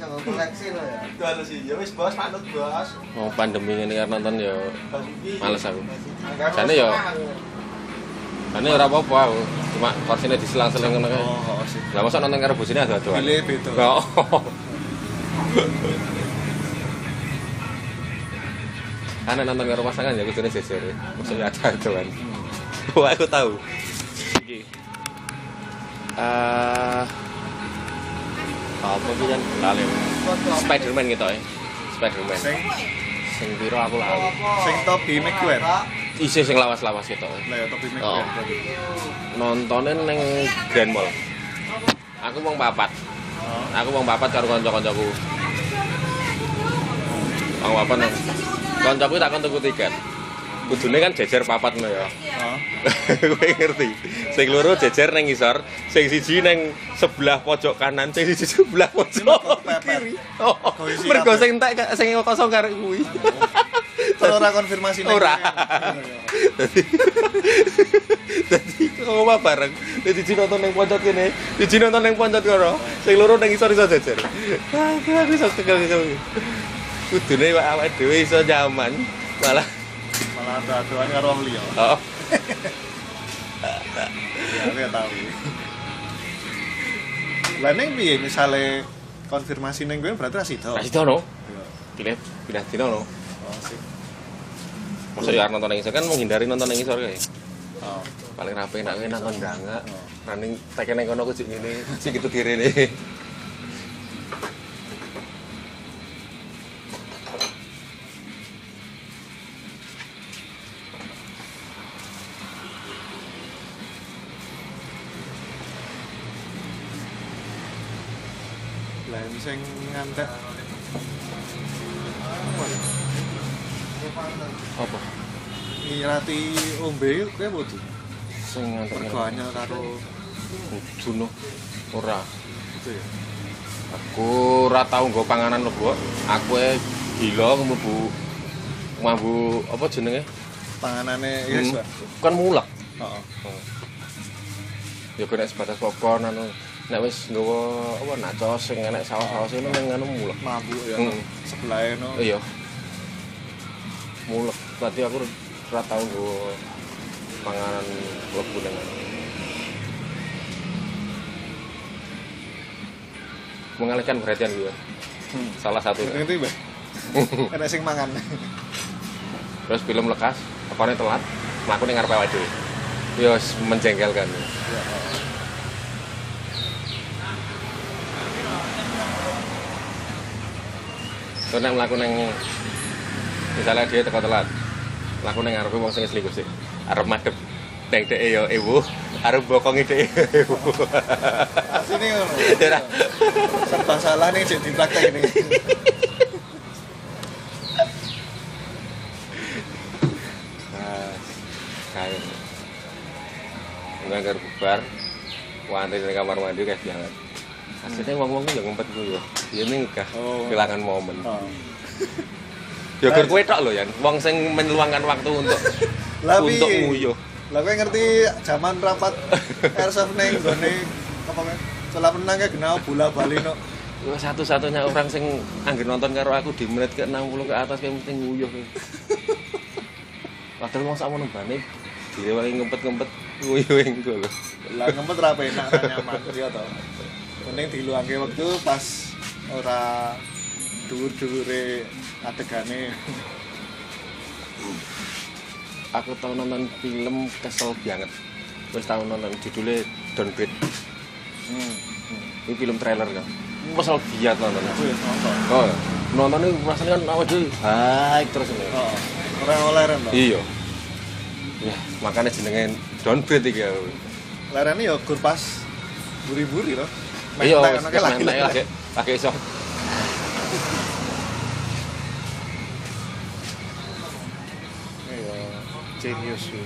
Mau koleksi lo ya. Itu harus sih. Ya wes bos, panut bos. Mau pandemi ini kan nonton ya males aku. Jane ya Ini ora apa-apa aku. Cuma kursinya diselang-seling ngono kae. Lah masa nonton karo bosine ado-adoan. Pilih beda. Oh. Karena nonton karo pasangan ya kudune jejer. Maksudnya ada adoan. Wah, aku tahu. Eh apa sih kan lali. Spiderman gitu ya. Spiderman. Sing Sing piro aku lali. sing Toby Maguire. Isih sing lawas-lawas gitu. Lah ya Toby Oh. Maguire. Nontonin neng Grand Mall. Aku mau papat. Oh. Aku mau papat karo kanca-kancaku. Mau papat nang. Kancaku tak kon tuku tiket. Kudune kan jejer papat ngono ya. Oh. Kowe ngerti. Sing loro jejer neng ngisor, sing siji neng sebelah pojok kanan, sing siji sebelah pojok kiri. Oh, mergo sing entek sing kosong karo kuwi. Kalau ora konfirmasi ning Ora. kowe. Dadi kok apa bareng. Dadi Cina nonton ning poncot kene, di nonton ning poncot kono. Sing loro ning isor iso jajar. Aku aku iso kekel-kekel. Kudune awak awake dhewe iso nyaman, malah Malah adu-aduan karo wong liya. oh, Ya, aku ya tahu. Lah ning piye misale konfirmasi ning kowe berarti ra sida. kasih tau no. Iya. Pilih pindah dino no. Oh, sih. Masa ya nonton isor kan menghindari nonton ning isor kae. Oh. Paling rapi nak nonton ndangak. Oh. Running teken ning kono kudu ngene, sing gitu kirene. Lah ngantek Apa? ngirati ombe kowe bodo. Sing Regane karo Juno ora. itu ya. Aku ora tau nggo panganan lho, Aku e gila mlebu mambu apa jenenge? Panganane ya Hmm. Kan mulak. Heeh. Ya kena sebatas popcorn anu. Nek wis nggawa apa nachos sing enek saus-saus itu ning anu mulek. Mabuk ya. Hmm. Sebelah no. Iya. Mulek. Berarti aku ora tau nggo panganan mlebu ning anu. Mengalihkan perhatian gue. Hmm. Salah satu. Ngerti, Mbak? Enak sing mangan. Terus film lekas, apane telat, mlaku ning ngarepe awake dhewe. Ya wis menjengkelkan. Ya. Terus nek mlaku ning misalnya dia teko telat. Mlaku ning ngarepe wong sing selingkuh sih. Arep madhep ning dhek ya ibu, arep bokongi dhek ibu. Asine ngono. Ya ora. Serba salah nih jadi dipraktek ini. Nah, kayak nganggar bubar, wantri di kamar mandi kayak banget. Aslinya wong-wong yang ngumpet gue ya. Ini nikah, Oh. kehilangan momen. Oh. Ya gur kowe tok lho ya, wong sing meluangkan waktu untuk Lah untuk nguyuh. Lah kowe ngerti zaman rapat airsoft ning gone apa men? Celah menang ya genau bola bali no. Satu-satunya orang sing anggere nonton karo aku di menit ke 60 ke atas kayak mesti nguyuh. kowe. Padahal mau sakmono bane direwangi ngempet-ngempet nguyuh engko lho. Lah ngempet ra enak ra nyaman ya to. Mending diluangke waktu pas ora dhuwur-dhuwure adegane. Aku tau nonton film kesel banget. Wis tau nonton judulnya Downgrade. Hmm. Ini film trailer kan. Kesel biat nonton. Aku ya nonton. Oh, nonton ini rasanya kan awake dhewe haik terus ini. Oh. Ora oleh to. Iya. Ya, makanya jenenge downgrade iki. aku. Larane ya gur pas buri-buri to. Iya, wis mentek lagi lagi iso. Iya, genius sih.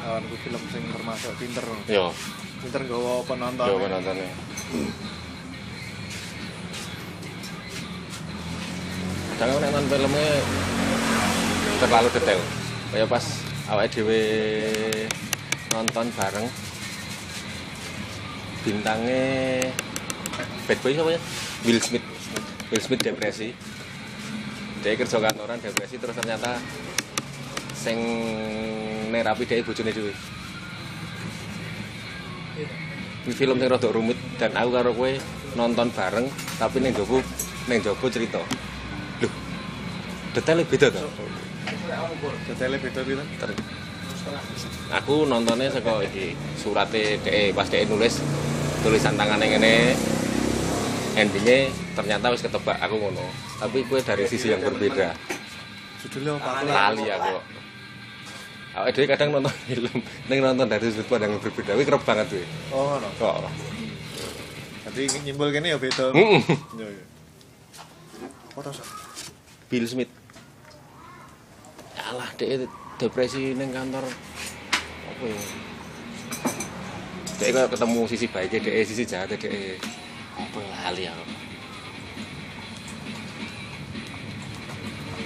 Kawan ku film sing termasuk pinter. Yo, Pinter nggawa penonton. yo penontonnya. Kadang nek nonton filmnya terlalu detail. Kayak pas awake dhewe nonton bareng bintangnya bad boy siapa ya? Will Smith. Will Smith depresi. Dia kerja kantoran depresi terus ternyata sing nerapi dia bojone dhewe. Ini film sing rada rumit dan aku karo kowe nonton bareng tapi ning jowo ning jowo cerita. Loh. Detailnya beda to. Detailnya beda-beda. Ter- Aku nontonnya saka iki surate dhek pas dhek nulis tulisan tangannya ngene endingnya ternyata wis ketebak aku ngono tapi kue dari sisi yang berbeda Judulnya apa? Lali aku dhewe kadang nonton film ning nonton dari sudut pandang yang berbeda kuwi kerep banget kuwi Oh, no. kok Jadi nyimpul kene ya beda. Mm-mm. Iya, iya. Foto Sok. Bill Smith alah dia depresi ning kantor apa ya dia ketemu sisi baiknya dia sisi jahatnya dia apa hal yang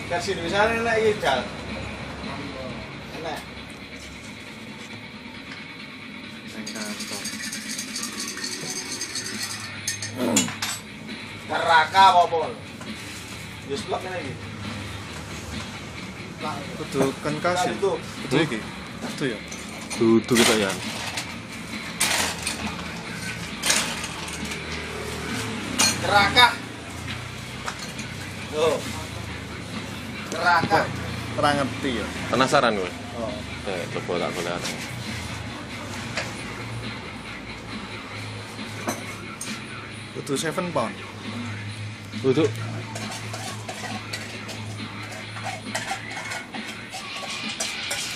versi Indonesia enak ya jal enak Neraka apa pol? Ya, Yus plak ini lagi. Kudu kan kasih. Nah, Kudu iki. Kudu ya. Kudu kita ya. Neraka. Yo. Neraka. Ora ngerti ya. Penasaran gue. Oh. Eh, coba tak boleh. Kudu 7 pound. Duduk.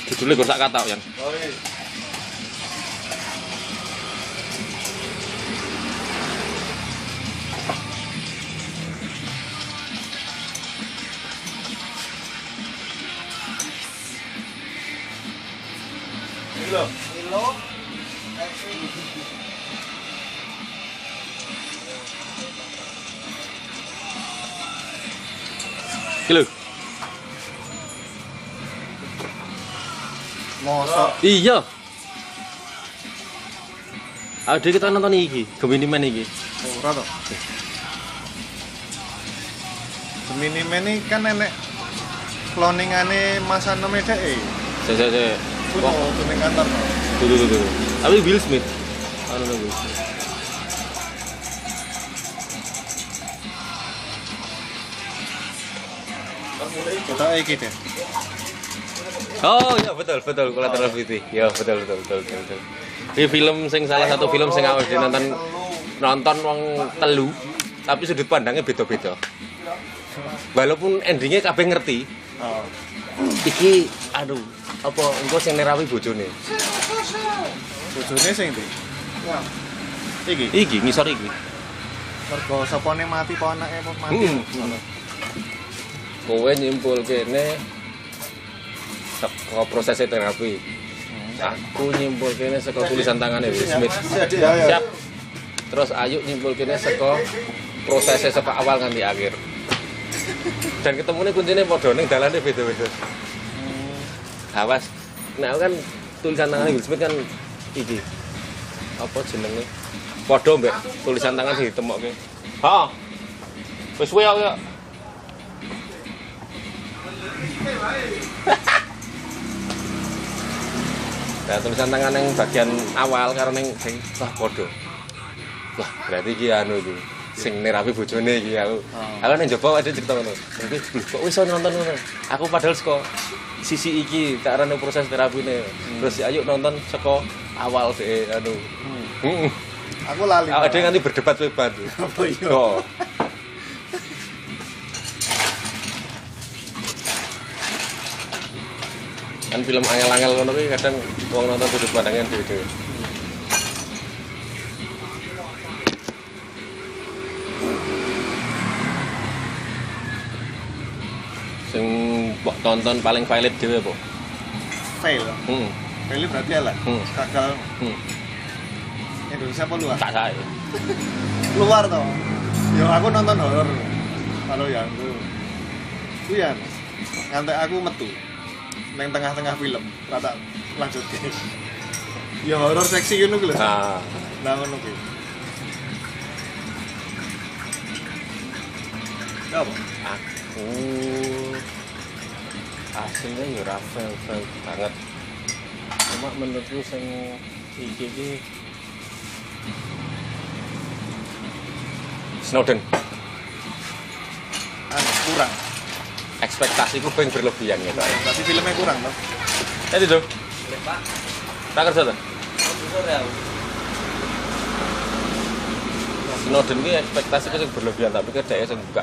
Judulnya gue tak kata ya. Oh iya. Mosok Iya. Ada kita nonton iki, Gemini Man iki. ora to. Gemini Man ini kan nenek cloningane Mas Anom e. Saya saya saya. Kudu kudu ning kantor. Tuh tuh tuh. Tapi Will Smith. Anu Will Smith. Kita iki deh. Oh iya betul betul Collateral Beauty. Ya betul betul betul betul. betul. Ini film sing salah satu film sing awal nonton nonton wong telu tapi sudut pandangnya beda-beda. Walaupun endingnya kabeh ngerti, Oh. iki aduh apa engko sing nerawi bojone. Bojone sing ndi? Iki. Iki ngisor iki. Mergo sapane mati apa anake mati. Hmm. Kowe nyimpul kene saka proses terapi. Aku nyimpul kene saka tulisan tangannya Will Smith. Ya ya. Siap. Terus Ayu nyimpul kene saka prosesnya saka awal nganti akhir. Dan ketemunya kuncinya padha ning dalane beda-beda. Awas. Nah, aku kan tulisan tangan Will Smith kan iki. Apa jenenge? Padha mbek tulisan tangan sing ditemokke. Ha. Wis aku ya. Nah, tulisan tangan yang bagian awal karo ning sing wah padha. Wah, berarti iki anu iki. Sing nerapi bojone iki aku. Aku nang njaba ada cerita ngono. Tapi kok iso nonton ngono. Aku padahal saka sisi iki tak arane proses terapine. Terus ayo nonton saka awal sih anu. Heeh. Aku lali. Ada yang nanti berdebat lebar. Apa iya? Kan film angel-angel ngono kuwi kadang wong nonton sudut pandangnya dhewe-dhewe. Sing mbok tonton paling valid dhewe apa? fail. Hmm. Fail berarti lah. Hmm. Gagal Hmm. Indonesia apa luar? Tak sae. Luar toh. Yo aku nonton horor. Kalau yang aku. Ku ya ngantek aku metu. Neng tengah-tengah film. Rata lanjut guys. Ya horor seksi ngono ku lho. Nah, Nah ngono ku. Ya apa? aku aslinya ya Rafael fail banget cuma menurutku sing iki iki Snowden Anu, kurang. Ekspektasiku pengen berlebihan ya Pak. Berarti filmnya kurang toh. Tadi tuh. Tak kerja tuh. Snowden ini ekspektasiku sing berlebihan tapi dia sing buka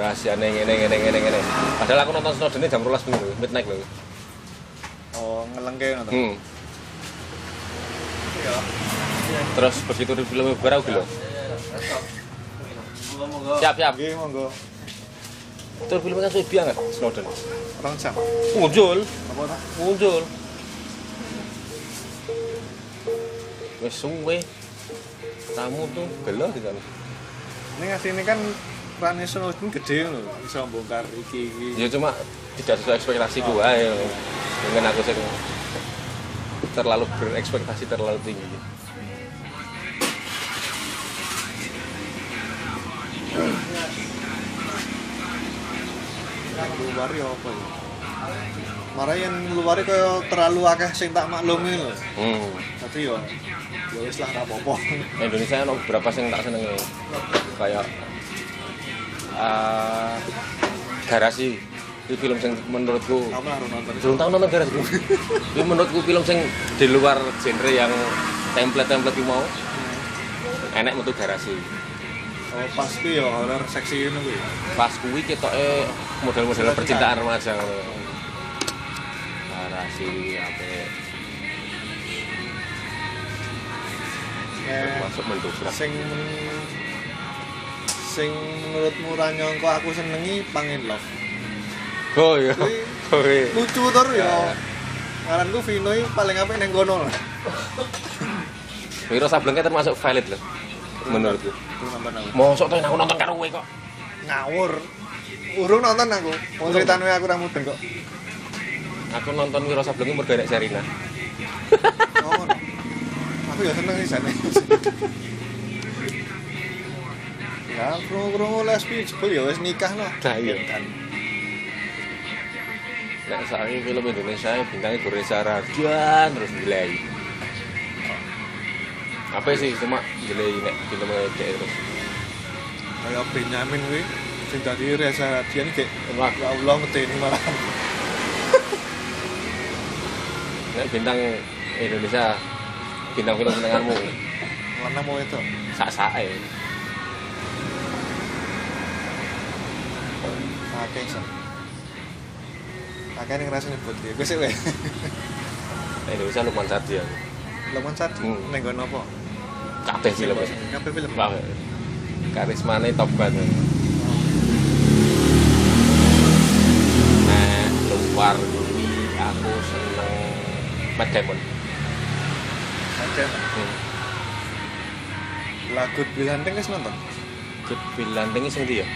rahasia ngene ngene ngene ngene. Padahal aku nonton Snowden ini jam 12 bengi lho, midnight lho. Oh, ngelengke ngono toh. Hmm. Terus begitu di film baru gitu. Siap siap. Nggih, monggo. Terus filmnya kan sudah banget Snowden. Rong jam. Muncul, Apa muncul. Wes suwe. Tamu tuh gelo di sana. Ini ngasih ini kan Rani Snowden gede loh, bisa bongkar iki iki. Ya cuma tidak sesuai ekspektasi gua ya. Dengan aku sih. terlalu berekspektasi terlalu tinggi. Yang luar ya apa ya? Marah yang luar kaya terlalu akeh sing tak maklumi lho. Hmm. Tapi ya ya wis lah apa-apa. Indonesia ada beberapa yang tak seneng kayak eh, garasi itu film yang menurutku belum tahu nonton garasi itu menurutku film yang di luar genre yang template-template mau enak untuk garasi Oh, pasti ya horor seksi ini kuwi. pas kuwi ketoke model-model percintaan remaja ngono. garasi apa Eh, masuk mendobrak sing sing menurutmu ra nyangka aku senengi Pangin Love. oh iya Kuwi oh iya lucu tur ya. Ngaranku Vino iki paling apik ning kono lah. Wiro Sablengke termasuk valid loh nonton aku. Mosok tuh aku nonton karo kowe kok. Ngawur. Urung nonton aku. Wong critane aku ra mudeng kok. Aku nonton Wiro Sablengke mergo enek Serina. Oh. Aku ya seneng sih jane. Ya, krungu-krungu lesbi jebul ya wis nikah lah. Nah, iya. Nek saiki film Indonesia bintangnya Gore Saradian terus nilai. Apa sih cuma nilai nek filmnya kayak terus. Kayak Benyamin kuwi sing dadi Reza Radian kayak Wah, ya Allah ngeteni malah. nek bintang Indonesia bintang film senenganmu Mana mau itu? sak-sake. Akeh sih. Akeh ning ngrasa nyebut. Wis wis. Nek Indonesia Lukman Sardi aku. Lemon cat Hmm. ning nggon apa? Kabeh film. Kabeh film. Karismane top banget. Nah, luar kuwi aku seneng Matt Damon. Hmm. lagu Bilanteng wis nonton. Good Bill Lanting sing ndi ya?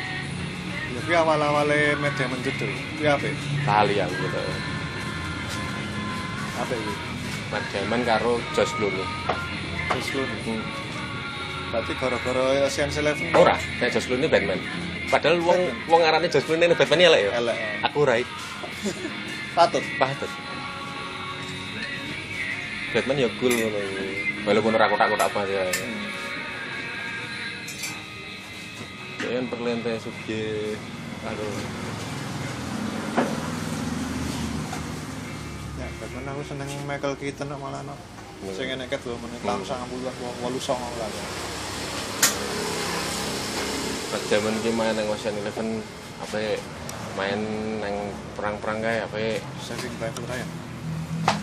Ya kuwi awal-awale media menjudul. Kuwi apik. Kali aku gitu. Apik kuwi. Matt Damon karo Josh Clooney. Terus lu Hmm. berarti gara-gara Ocean's Eleven. Ora, kayak Josh Clooney Batman. Padahal wong wong arane Josh Clooney ini Batman elek ya. Elek. Aku right. Patut. Patut. Batman ya cool ngono. Walaupun ora kotak-kotak banget ya. Kayaknya perlente suge aduh Ya, Batman aku seneng Michael Keaton malah no. Hmm. Sing enek ket lho menit Hmm. tahun 90-an 89 lah. pas zaman ki main yang Ocean Eleven apa ya, main yang perang-perang kayak apa ya, Saving Private Ryan.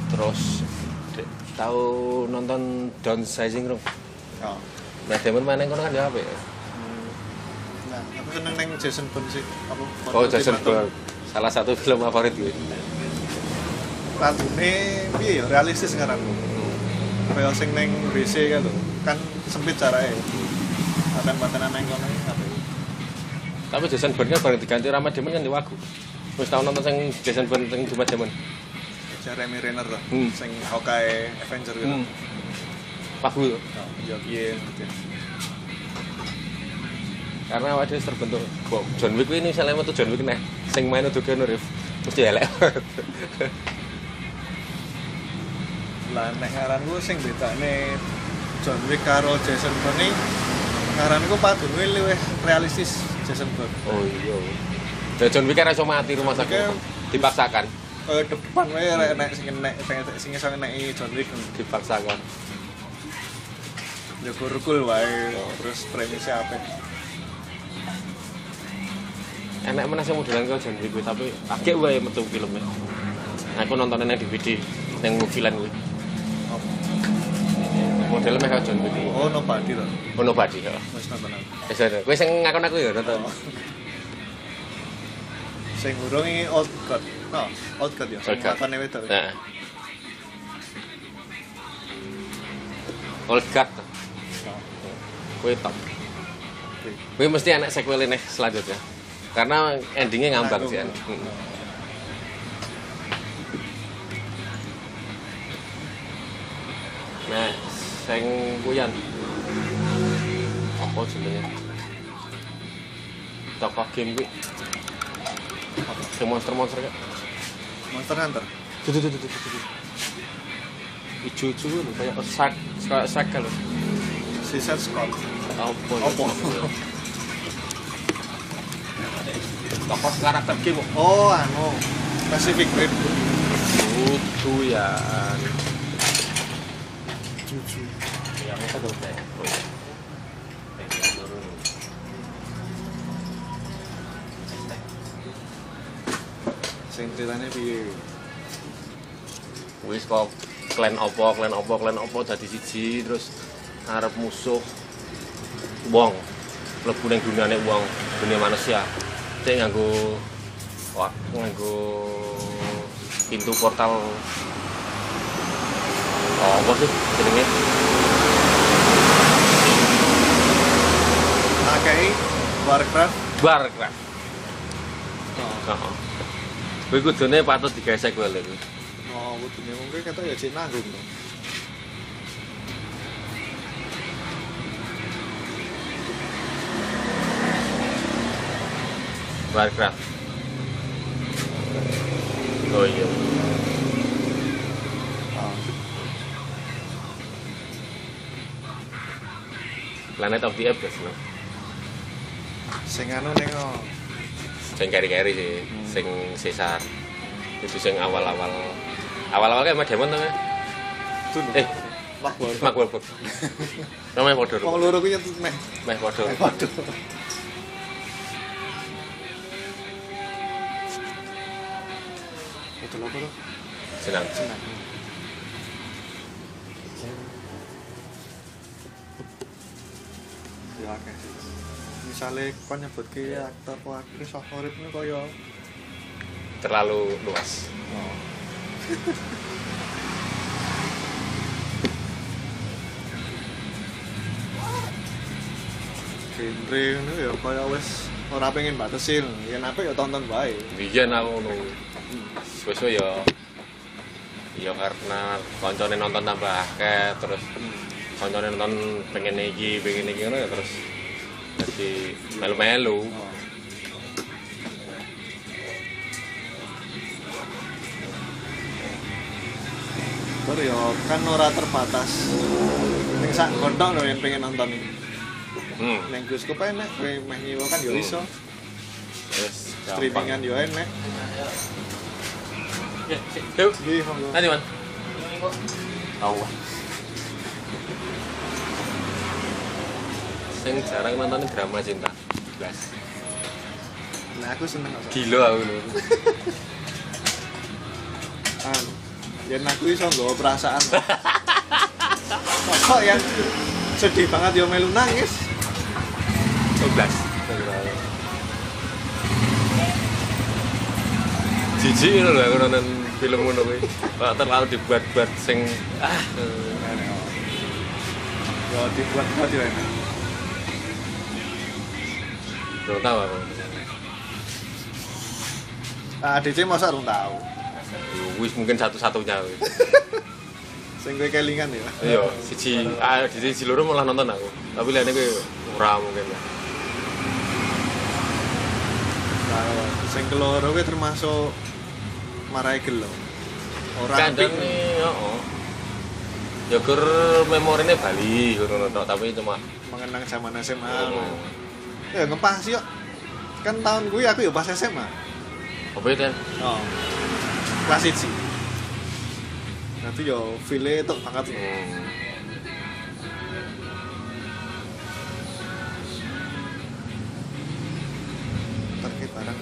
terus tahu nonton Downsizing dong Ya. Nah Damon main yang kono kan ya apa ya? Nah, aku seneng neng Jason Bourne sih. Oh Jason Bourne salah satu film favorit gue Lagune piye ya realistis sekarang. Kayak sing neng BC kan lho. Kan sempit caranya. Paten-patenan neng kono iki kabeh. tapi Jason Bourne kan bareng diganti Rama Damon kan di wagu terus tahu nonton yang Jason Bourne yang Cuma Damon Jeremy Renner lah. Hmm. Sing Hawkeye Avenger gitu. hmm. Wagu Oh, ya piye karena dhewe terbentuk John Wick ini misalnya metu John Wick nih sing main udah Keanu Reeves mesti elek Lah nek ngaranku sing bedane John Wick karo Jason Bourne ngaranku padune luwih realistis Jason Bourne. oh iya. Dan John Wick kan iso mati rumah sakit. Dipaksakan. Kaya depan wae rek nek sing nek sing iso ngeneki John Wick. Dipaksakan. Ya kurkul wae. Terus premisnya apa? Enak mana sih modelan kau John Wick kuwi, tapi agak wae metu filmnya. Aku nontonnya di DVD yang mobilan gue kayak John Wick kuwi. oh nobody lah oh nobody ya wis nonton aku. Ada gue sing ngakon aku ya nonton. Sing urung iki old god. Oh old god ya. Old God. apa nih wedok. Nah. Old Guard gue top. Gue mesti anak sequel ini selanjutnya. Karena endingnya ngambang sih. Hmm. Sing kuyan. Apa jenenge? Tokoh game kuwi. Sing monster-monster kayak. Monster Hunter Tuh tuh tuh tuh tuh. tuh. Ijo-ijo lho kayak sak kayak sak lho. Suicide Squad Apa? Apa? Tokoh karakter game. oh anu Pacific Rim Kudu ya. Juju Yang itu tuh. sing ceritanya piye Wis kok klan opo, klan opo, klan opo dadi siji terus arep musuh wong. Mlebu ning duniane wong, dunia manusia. Cek nganggo nganggo pintu portal apa sih jenenge? Akai Warcraft Warcraft. oh, Heeh. Kuwi kudune patut digesek wae lho. oh kudune mungkin kata ya cek nanggung Warcraft. Oh iya. Planet of the Apes no. sing anu ning. Sing keri-keri sih, sing Caesar. Itu sing awal-awal awal-awal kayak itu lho Eh. Wah, Mark Wahlberg. namanya Podo. Wong loro kuwi meh. Meh Podo. Waduh. Itu lho tuh? Senang. Senang. Akeh. Misale kon nyebutke aktor atau aktris favorit ini kaya Terlalu luas. oh. genre ini ya kaya wis ora pengen batasin yen apa ya tonton bae Biyen aku ngono. Wis ya ya karena koncone nonton tambah akeh terus koncone nonton pengen iki, pengen iki ngono ya terus jadi melu-melu. oh. Baru ya kan ora terbatas ning sak gondok lho yang pengen nonton ini Hmm. ning bioskop enek kowe meh nyewa kan ya iso Wis gampang. streamingan ya enek Ya, sik, yuk. iki monggo Nanti, Man. Tahu. Sing jarang nonton drama cinta. Blas. nah aku seneng kok Gila aku lho. kan yen aku iso nggawa perasaan kok yang sedih banget ya melu nangis Oh, blas. Jijik lho aku nonton film ngono kuwi. Kok terlalu dibuat-buat sing ah. ya dibuat buat ya enak Belum tahu aku. nah DC masa urung tahu Wis mungkin satu-satunya sing kowe kelingan ya Iya, siji ah di siji loro malah nonton aku. Tapi lene kuwi ora mungkin. Nah, sing keloro kuwi termasuk marai gelo ora nih, heeh. Ya gur memorine Bali tapi cuma mengenang zaman SMA ya ngepas yuk. Kan tahun gue aku ya pas SMA apa itu? oh kelas 1 nanti yo file itu banget. Hmm. terkait barang.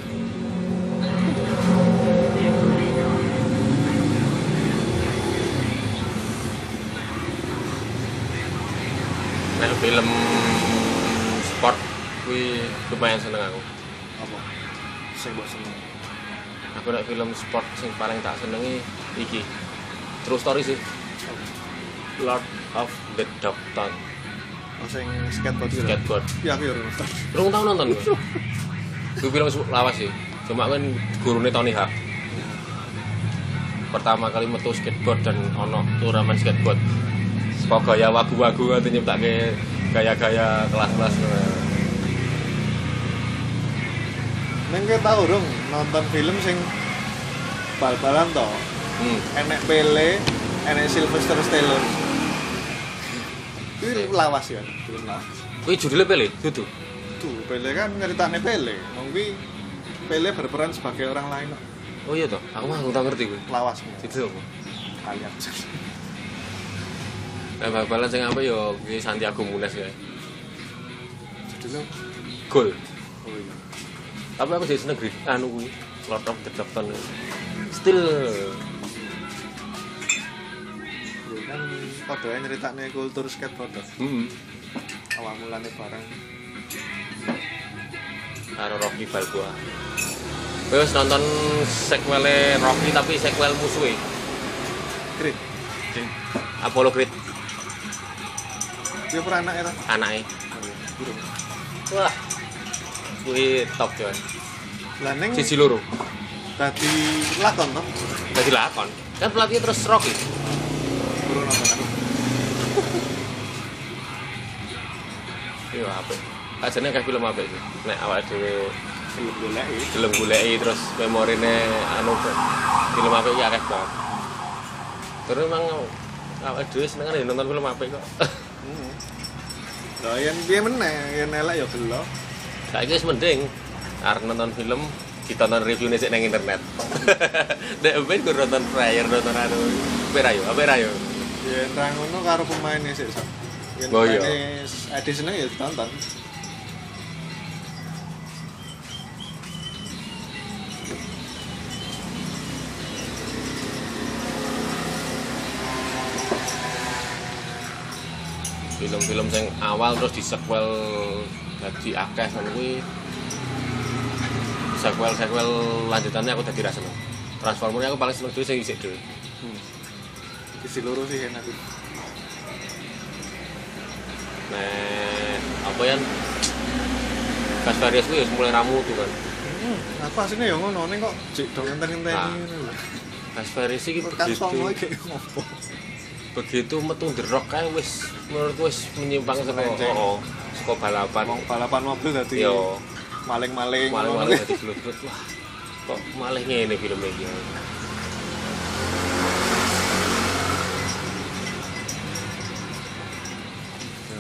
Film lumayan seneng aku. apa sing mbok seneng Aku nek film sport sing paling tak senengi iki. True story sih. Lord of the Dogtown oh sing skateboard gitu skateboard. ya aku ya ora nonton Belum tau nonton gue. Gue film lawas sih. Cuma kan gurune Tony Hawk. Pertama kali metu skateboard dan ono turnamen skateboard. Gaya wagu-wagu ngoten nyiptake gaya-gaya kelas-kelas ngono. Neng kowe tau dong nonton film sing bal-balan to. Hmm. Enek Pele, enek Sylvester Stallone. Itu lawas ya, film lawas. Kuwi judulnya pele, dudu. Tuh, Pele kan nyeritane Pele. Kuwi Pele berperan sebagai orang lain. Oh iya toh, aku mah kurang ngerti kuwi. lawas Judul apa? kalian. Nah, bal-balan sing apa ya kuwi Santiago Munes ya. Judulnya Gol. oh iya. Tapi aku jadi Green anu kuwi. Lord of. Still kan padahal nyeritane kultur skateboard. hmm. Awal mulane bareng. karo Rocky Balboa. Wis nonton sequel Rocky tapi sequel musuhe. Creed. Apollo Creed Dia pernah anak ya? anake. Oh. Wah. Kuwi top ya. Lah ning Sisi loro. dadi lakon to. Dadi lakon. Kan pelatih terus Rocky. Burung nonton aku. Iya apik. Ajane kayak film apik sih. Nek awake dhewe Film goleki. gelem goleki terus memorine anu film apik ya akeh banget. Terus emang awake dhewe seneng nonton film apik kok. Heeh. Lah yen piye meneh, yen elek ya gelo. Wis mending arep nonton film ditonton review sik nang internet. Nek ben gue nonton trailer nonton anu. Apa yo? Apa yo? Yen ra ngono karo pemainnya sik sak. Yen Oh, iya. pemainnya Edi seneng ya ditonton. Film-film sing awal terus di sequel dadi akeh ngono kuwi. Sequel-sequel lanjutannya aku dadi ra seneng. Transformer aku paling seneng dhewe sing isik dhewe. Hmm. Isi loro sih enak. Nek apa ya? Fast Furious kuwi wis mulai ramu tuh kan. Hmm, aku aslinya ya ngono ning kok jek do ngenten-ngenteni Ah. ngono lho. Fast Furious iki Kan begitu songo iki ngopo. Begitu metu The Rock kae wis menurutku wis menyimpang saka Melenceng. oh, saka balapan. Wong balapan mobil dadi Yo, maling-maling. maling-maling dadi gelut-gelut. Wah, kok malah ngene film iki.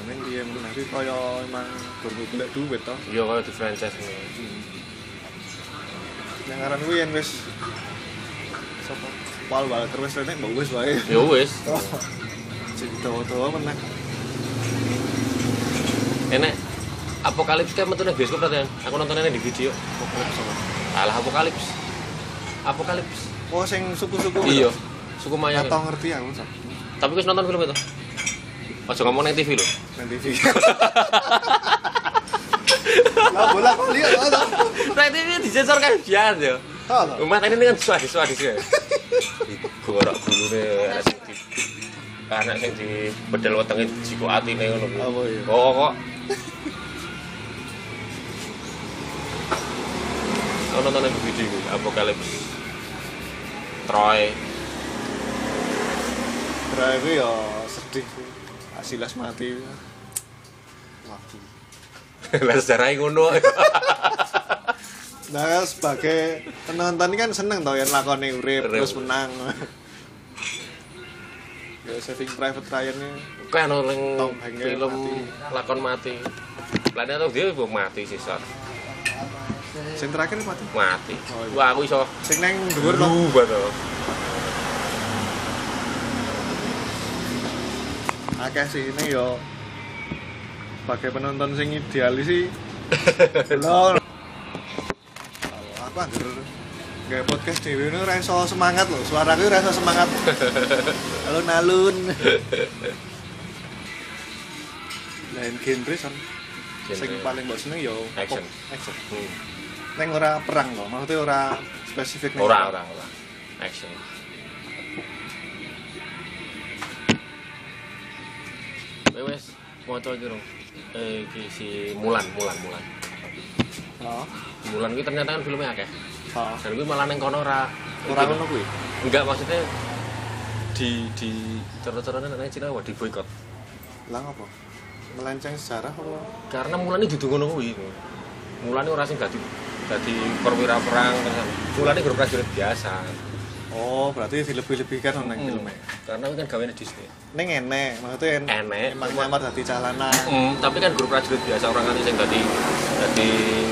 Ning piye meneh iki kaya emang golek duit to. Yo kaya di franchise ngono. Yang ngaran kuwi yen wis sapa? Paul Walker wis rene mbok wis wae. Yo wis. Jadi dawa-dawa meneh. Enek Apokalips kayak metu bioskop ta, Ten? Aku nontonnya di video. Pokoknya sama. Alah Apokalips. Apokalips. Oh sing suku-suku. Iya. Suku Maya. Atau ngerti aku Sak. Tapi wis nonton film itu. Aja ngomong nang TV lho. nang TV. Lah bola kali ya to. Nang TV disensor kan biar yo. Rumah ini kan suadis suadis ya. Gorok gulune anak sing di bedel wetenge jiko atine ngono kuwi. Apa iya? Oh kok. Aku nonton yang video kuwi, Apokalips. Troy. Drive ya sedih. Asilas mati. Waduh. Lah sejarahnya ngono. Nah, sebagai penonton kan seneng tau yang lakoni urip terus menang. ya Saving Private Ryan Kan orang film mati. lakon mati. Nek tau dia belum mati sih, Sar. sing terakhir mati. Mati. Oh, iya. Wah, aku iso Sing neng dhuwur to. Banget. Akeh sih ini yo sebagai penonton sing idealis sih. Lho. Apa? Gak podcast dewe ini reso semangat loh, suaraku reso semangat. Alun-alun. Lain genre son. Sing paling mbok seneng yo Action. action. Hmm. Neng ora perang loh, maksudnya ora spesifik neng Ora, ora, ora. Action. Wes maca iki rong. Eh si Mulan, Mulan, Mulan. Oh, Mulan kuwi ternyata kan filmnya akeh. oh. Dan kuwi malah ning kono ora Ora ngono kuwi. enggak maksudnya di di cara-cara nek Cina wah di boykot. Lah apa? Melenceng sejarah apa? Karena mulane dudu ngono kuwi. Mulane ora sing dadi dadi perwira perang terus mulane grup prajurit biasa. Oh, berarti dilebih-lebihkan nang Hmm. filmnya. Karena kan gaweane Disney. Ning enek, maksudnya en- Enek. emang nyamar dadi calana. Hmm, tapi kan grup prajurit biasa orang kan sing dadi dadi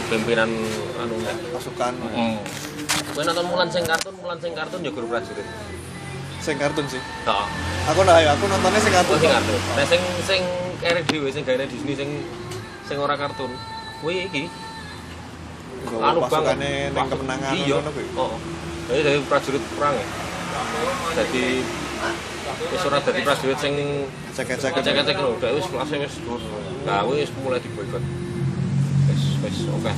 pimpinan anu pasukan Hmm. Kowe nonton Mulan sing kartun, Mulan sing kartun ya grup prajurit. sing kartun sih. Heeh. Aku nah, aku nontonnya sing kartun. Oh, sing kartun. Nah sing sing kere dhewe sing gawe Disney sing sing ora kartun. Kuwi iki anu pasukane ning kemenangan Iya. ngono kuwi. Heeh. Jadi dari prajurit perang ya. Jadi wis ora dadi prajurit sing Cek-cek cek-cek lho, udah wis kelasnya wis. Nah, wis mulai diboikot. Wis wis oke.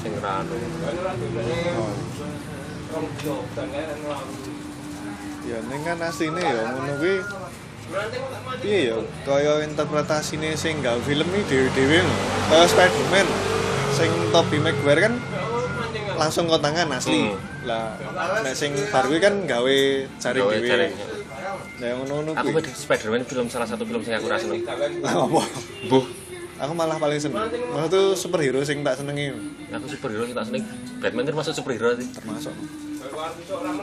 Sing ra anu. Ya ning kan asline ya ngono kuwi piye ya kaya interpretasine sing gawe film iki dhewe-dhewe lho. Kaya Spider-Man sing Tobey Maguire kan langsung kontangan asli. Hmm. Lah nek sing baru kuwi kan gawe jaring Gawe dhewe. jaring. Lah ngono-ngono Aku pada Spider-Man film salah satu film sing aku ra seneng. Lah apa? Buh, Aku malah paling seneng. Maksud tuh superhero sing tak senengi aku superhero sing tak seneng. Batman termasuk superhero sih. termasuk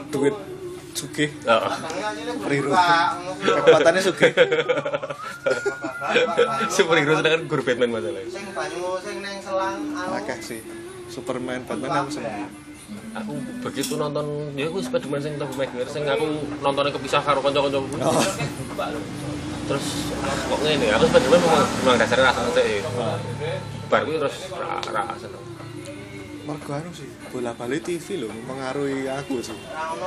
duit sugih Heeh. superhero kekuatannya sugih superhero sedangkan guru Batman masalahnya. Sing banyu sing neng selang anu. akeh sih Superman Batman aku seneng Aku begitu nonton ya aku Spider-Man sing Tobey Maguire sing aku nontonnya kepisah karo kanca-kanca. oh. Terus kok ngene, aku Spider-Man memang, memang dasarnya rasa sih. Bar kuwi terus ra ra seneng. Mergo anu sih bola balik TV lho mempengaruhi aku sih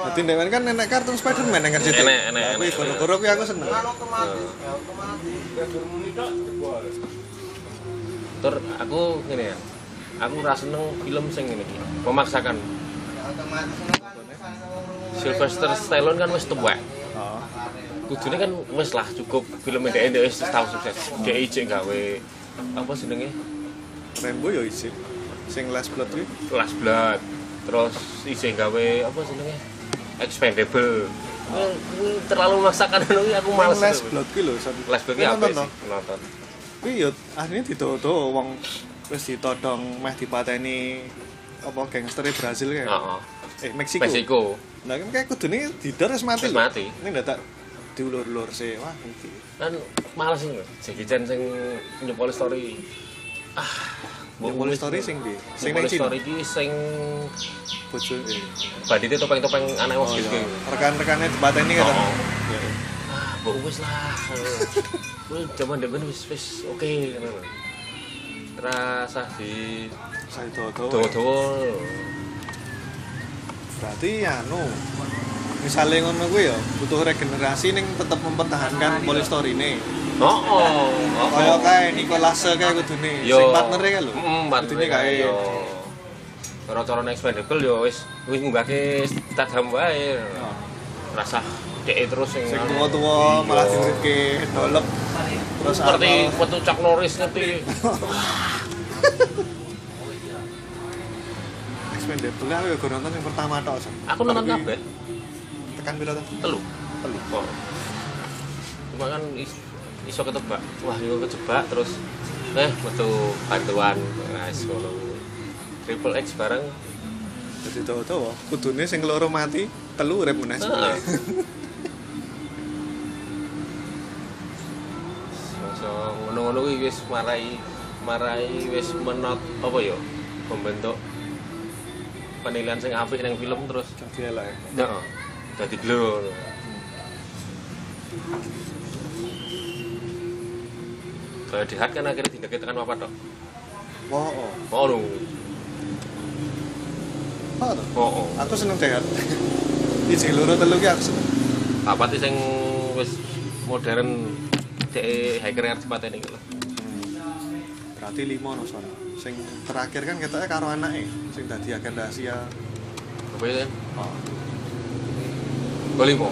Dadi nek kan nenek kartun Spiderman yang ngerti Enek, enek, tapi enek. goro-goro kuwi aku seneng Anu otomatis, ya otomatis. Tur aku ngene ya. Aku ra seneng film sing. Memaksakan. Ini kan Sylvester Stallone kan wis tuwek. oh. Kudune kan wis lah cukup film dhek dhek wis tau sukses. Dhek ijek gawe apa jenenge? Rambo ya isi sing Last Blood kuwi Last Blood. Terus ijek gawe apa jenenge? Expendable. Kuwi terlalu memaksakan kuwi aku males. Last Blood kuwi lho satu Last Blood Kuwi apa sih? Nonton. kuwi yo asline ditodo wong wis ditodong meh dipateni apa gangster Brazil kayak Heeh. eh Meksiko Meksiko. Nah kan kayak kudune didor wis mati. Wis lho. mati. Ini ndak tak diulur-ulur sih. Wah, iki. Kan males nih. Jackie Chan sing nyepol story. Ah, mulai story sing di sing Nyepol Cina. story iki sing Bojo eh. bandite topeng-topeng anak Oh, wong gitu. iya. Rekan-rekannya dipateni kan. Oh. Ah, mbok wis lah. Kuwi jaman depan wis wis oke. Rasa di dodo. dawa-dawa. Berarti anu misalnya ngono kuwi ya butuh regenerasi ning tetep mempertahankan poly story ini. Oh, oh, oh. Kaya kae Nicolas kae kudune sing partnere kae lho. Heeh, partnere kae kae yo. Cara-cara expendable yo wis wis ngunggahke Statham wae. Oh. Rasa dhek terus sing sing anu. tua-tua malah Yo. diuritke dolep terus seperti apa- foto Chuck Norris ngerti. Expendable aku ya nonton yang pertama tok. Aku nonton Tapi kabeh, Tekan piro to? telu. Telu. Oh. Cuma kan is, iso ketebak. Wah, yo kejebak terus eh metu bantuan. Nah, ngono. Triple X bareng. Jadi tahu-tahu, kudune sing loro mati, telu urip meneh. So, ngono-ngono kuwi wis marai marai wis menot apa ya? Membentuk penilaian sing apik ning film terus Jadi elek. Heeh. Dadi glur. Kalau di hard kan akhirnya tidak tekan apa tok. Wah, oh. Oh, to? oh, oh. Aku seneng dekat. Iji loro telu ki aku seneng. Apa sih yang wis modern cek hacker arep dipateni iki lho. Berarti lima no soalnya. Sing terakhir kan ketoknya karo anake sing dadi agen rahasia. Apa itu kan? Oh. Limo.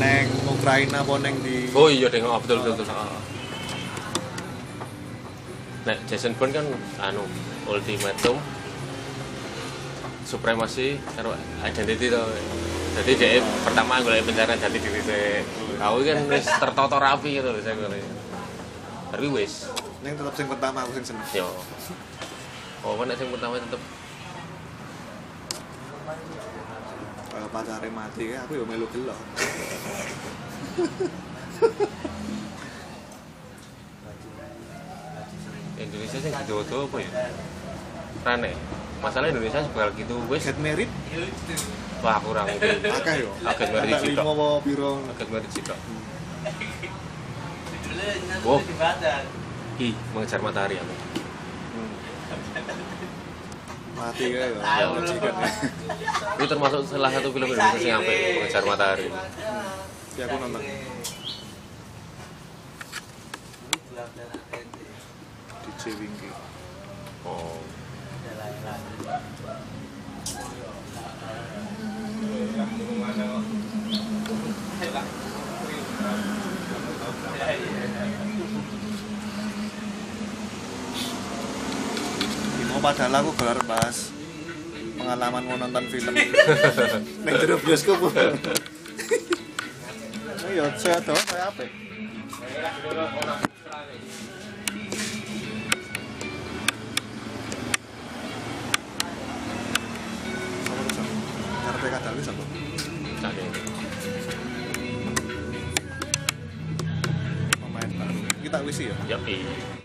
Neng Ukraina apa neng di Oh iya deh, oh, betul betul. betul. Oh. Nek Jason Bourne kan anu ultimatum supremasi karo identity to. Jadi dia pertama golek pencarian jati diri saya. Aku kan wis tertata rapi gitu loh saya golek. Tapi wis, Yang tetap sing pertama aku sing seneng. yo. Oh, kan yang pertama tetep Kalau pacare mati ya aku yo melu gelo. Indonesia sih gitu apa ya? Rane. Masalah Indonesia bakal gitu wis Get married wah kurang itu. akeh yo. Akeh married Ada sitok. lima apa piro. Akad mari cita. Wow. Ih, mengejar matahari aku. Mati ya. Ya. Itu termasuk salah satu film Indonesia yang apa? Mengejar matahari. Ya aku nonton DJ Wingky. Oh. Padahal aku gelar bahas pengalaman mau nonton film. Neng jero bioskop. Ayo, saya tahu saya apa? Sama. Karpe apa? Pemain baru. Kita wisi ya. Yoi.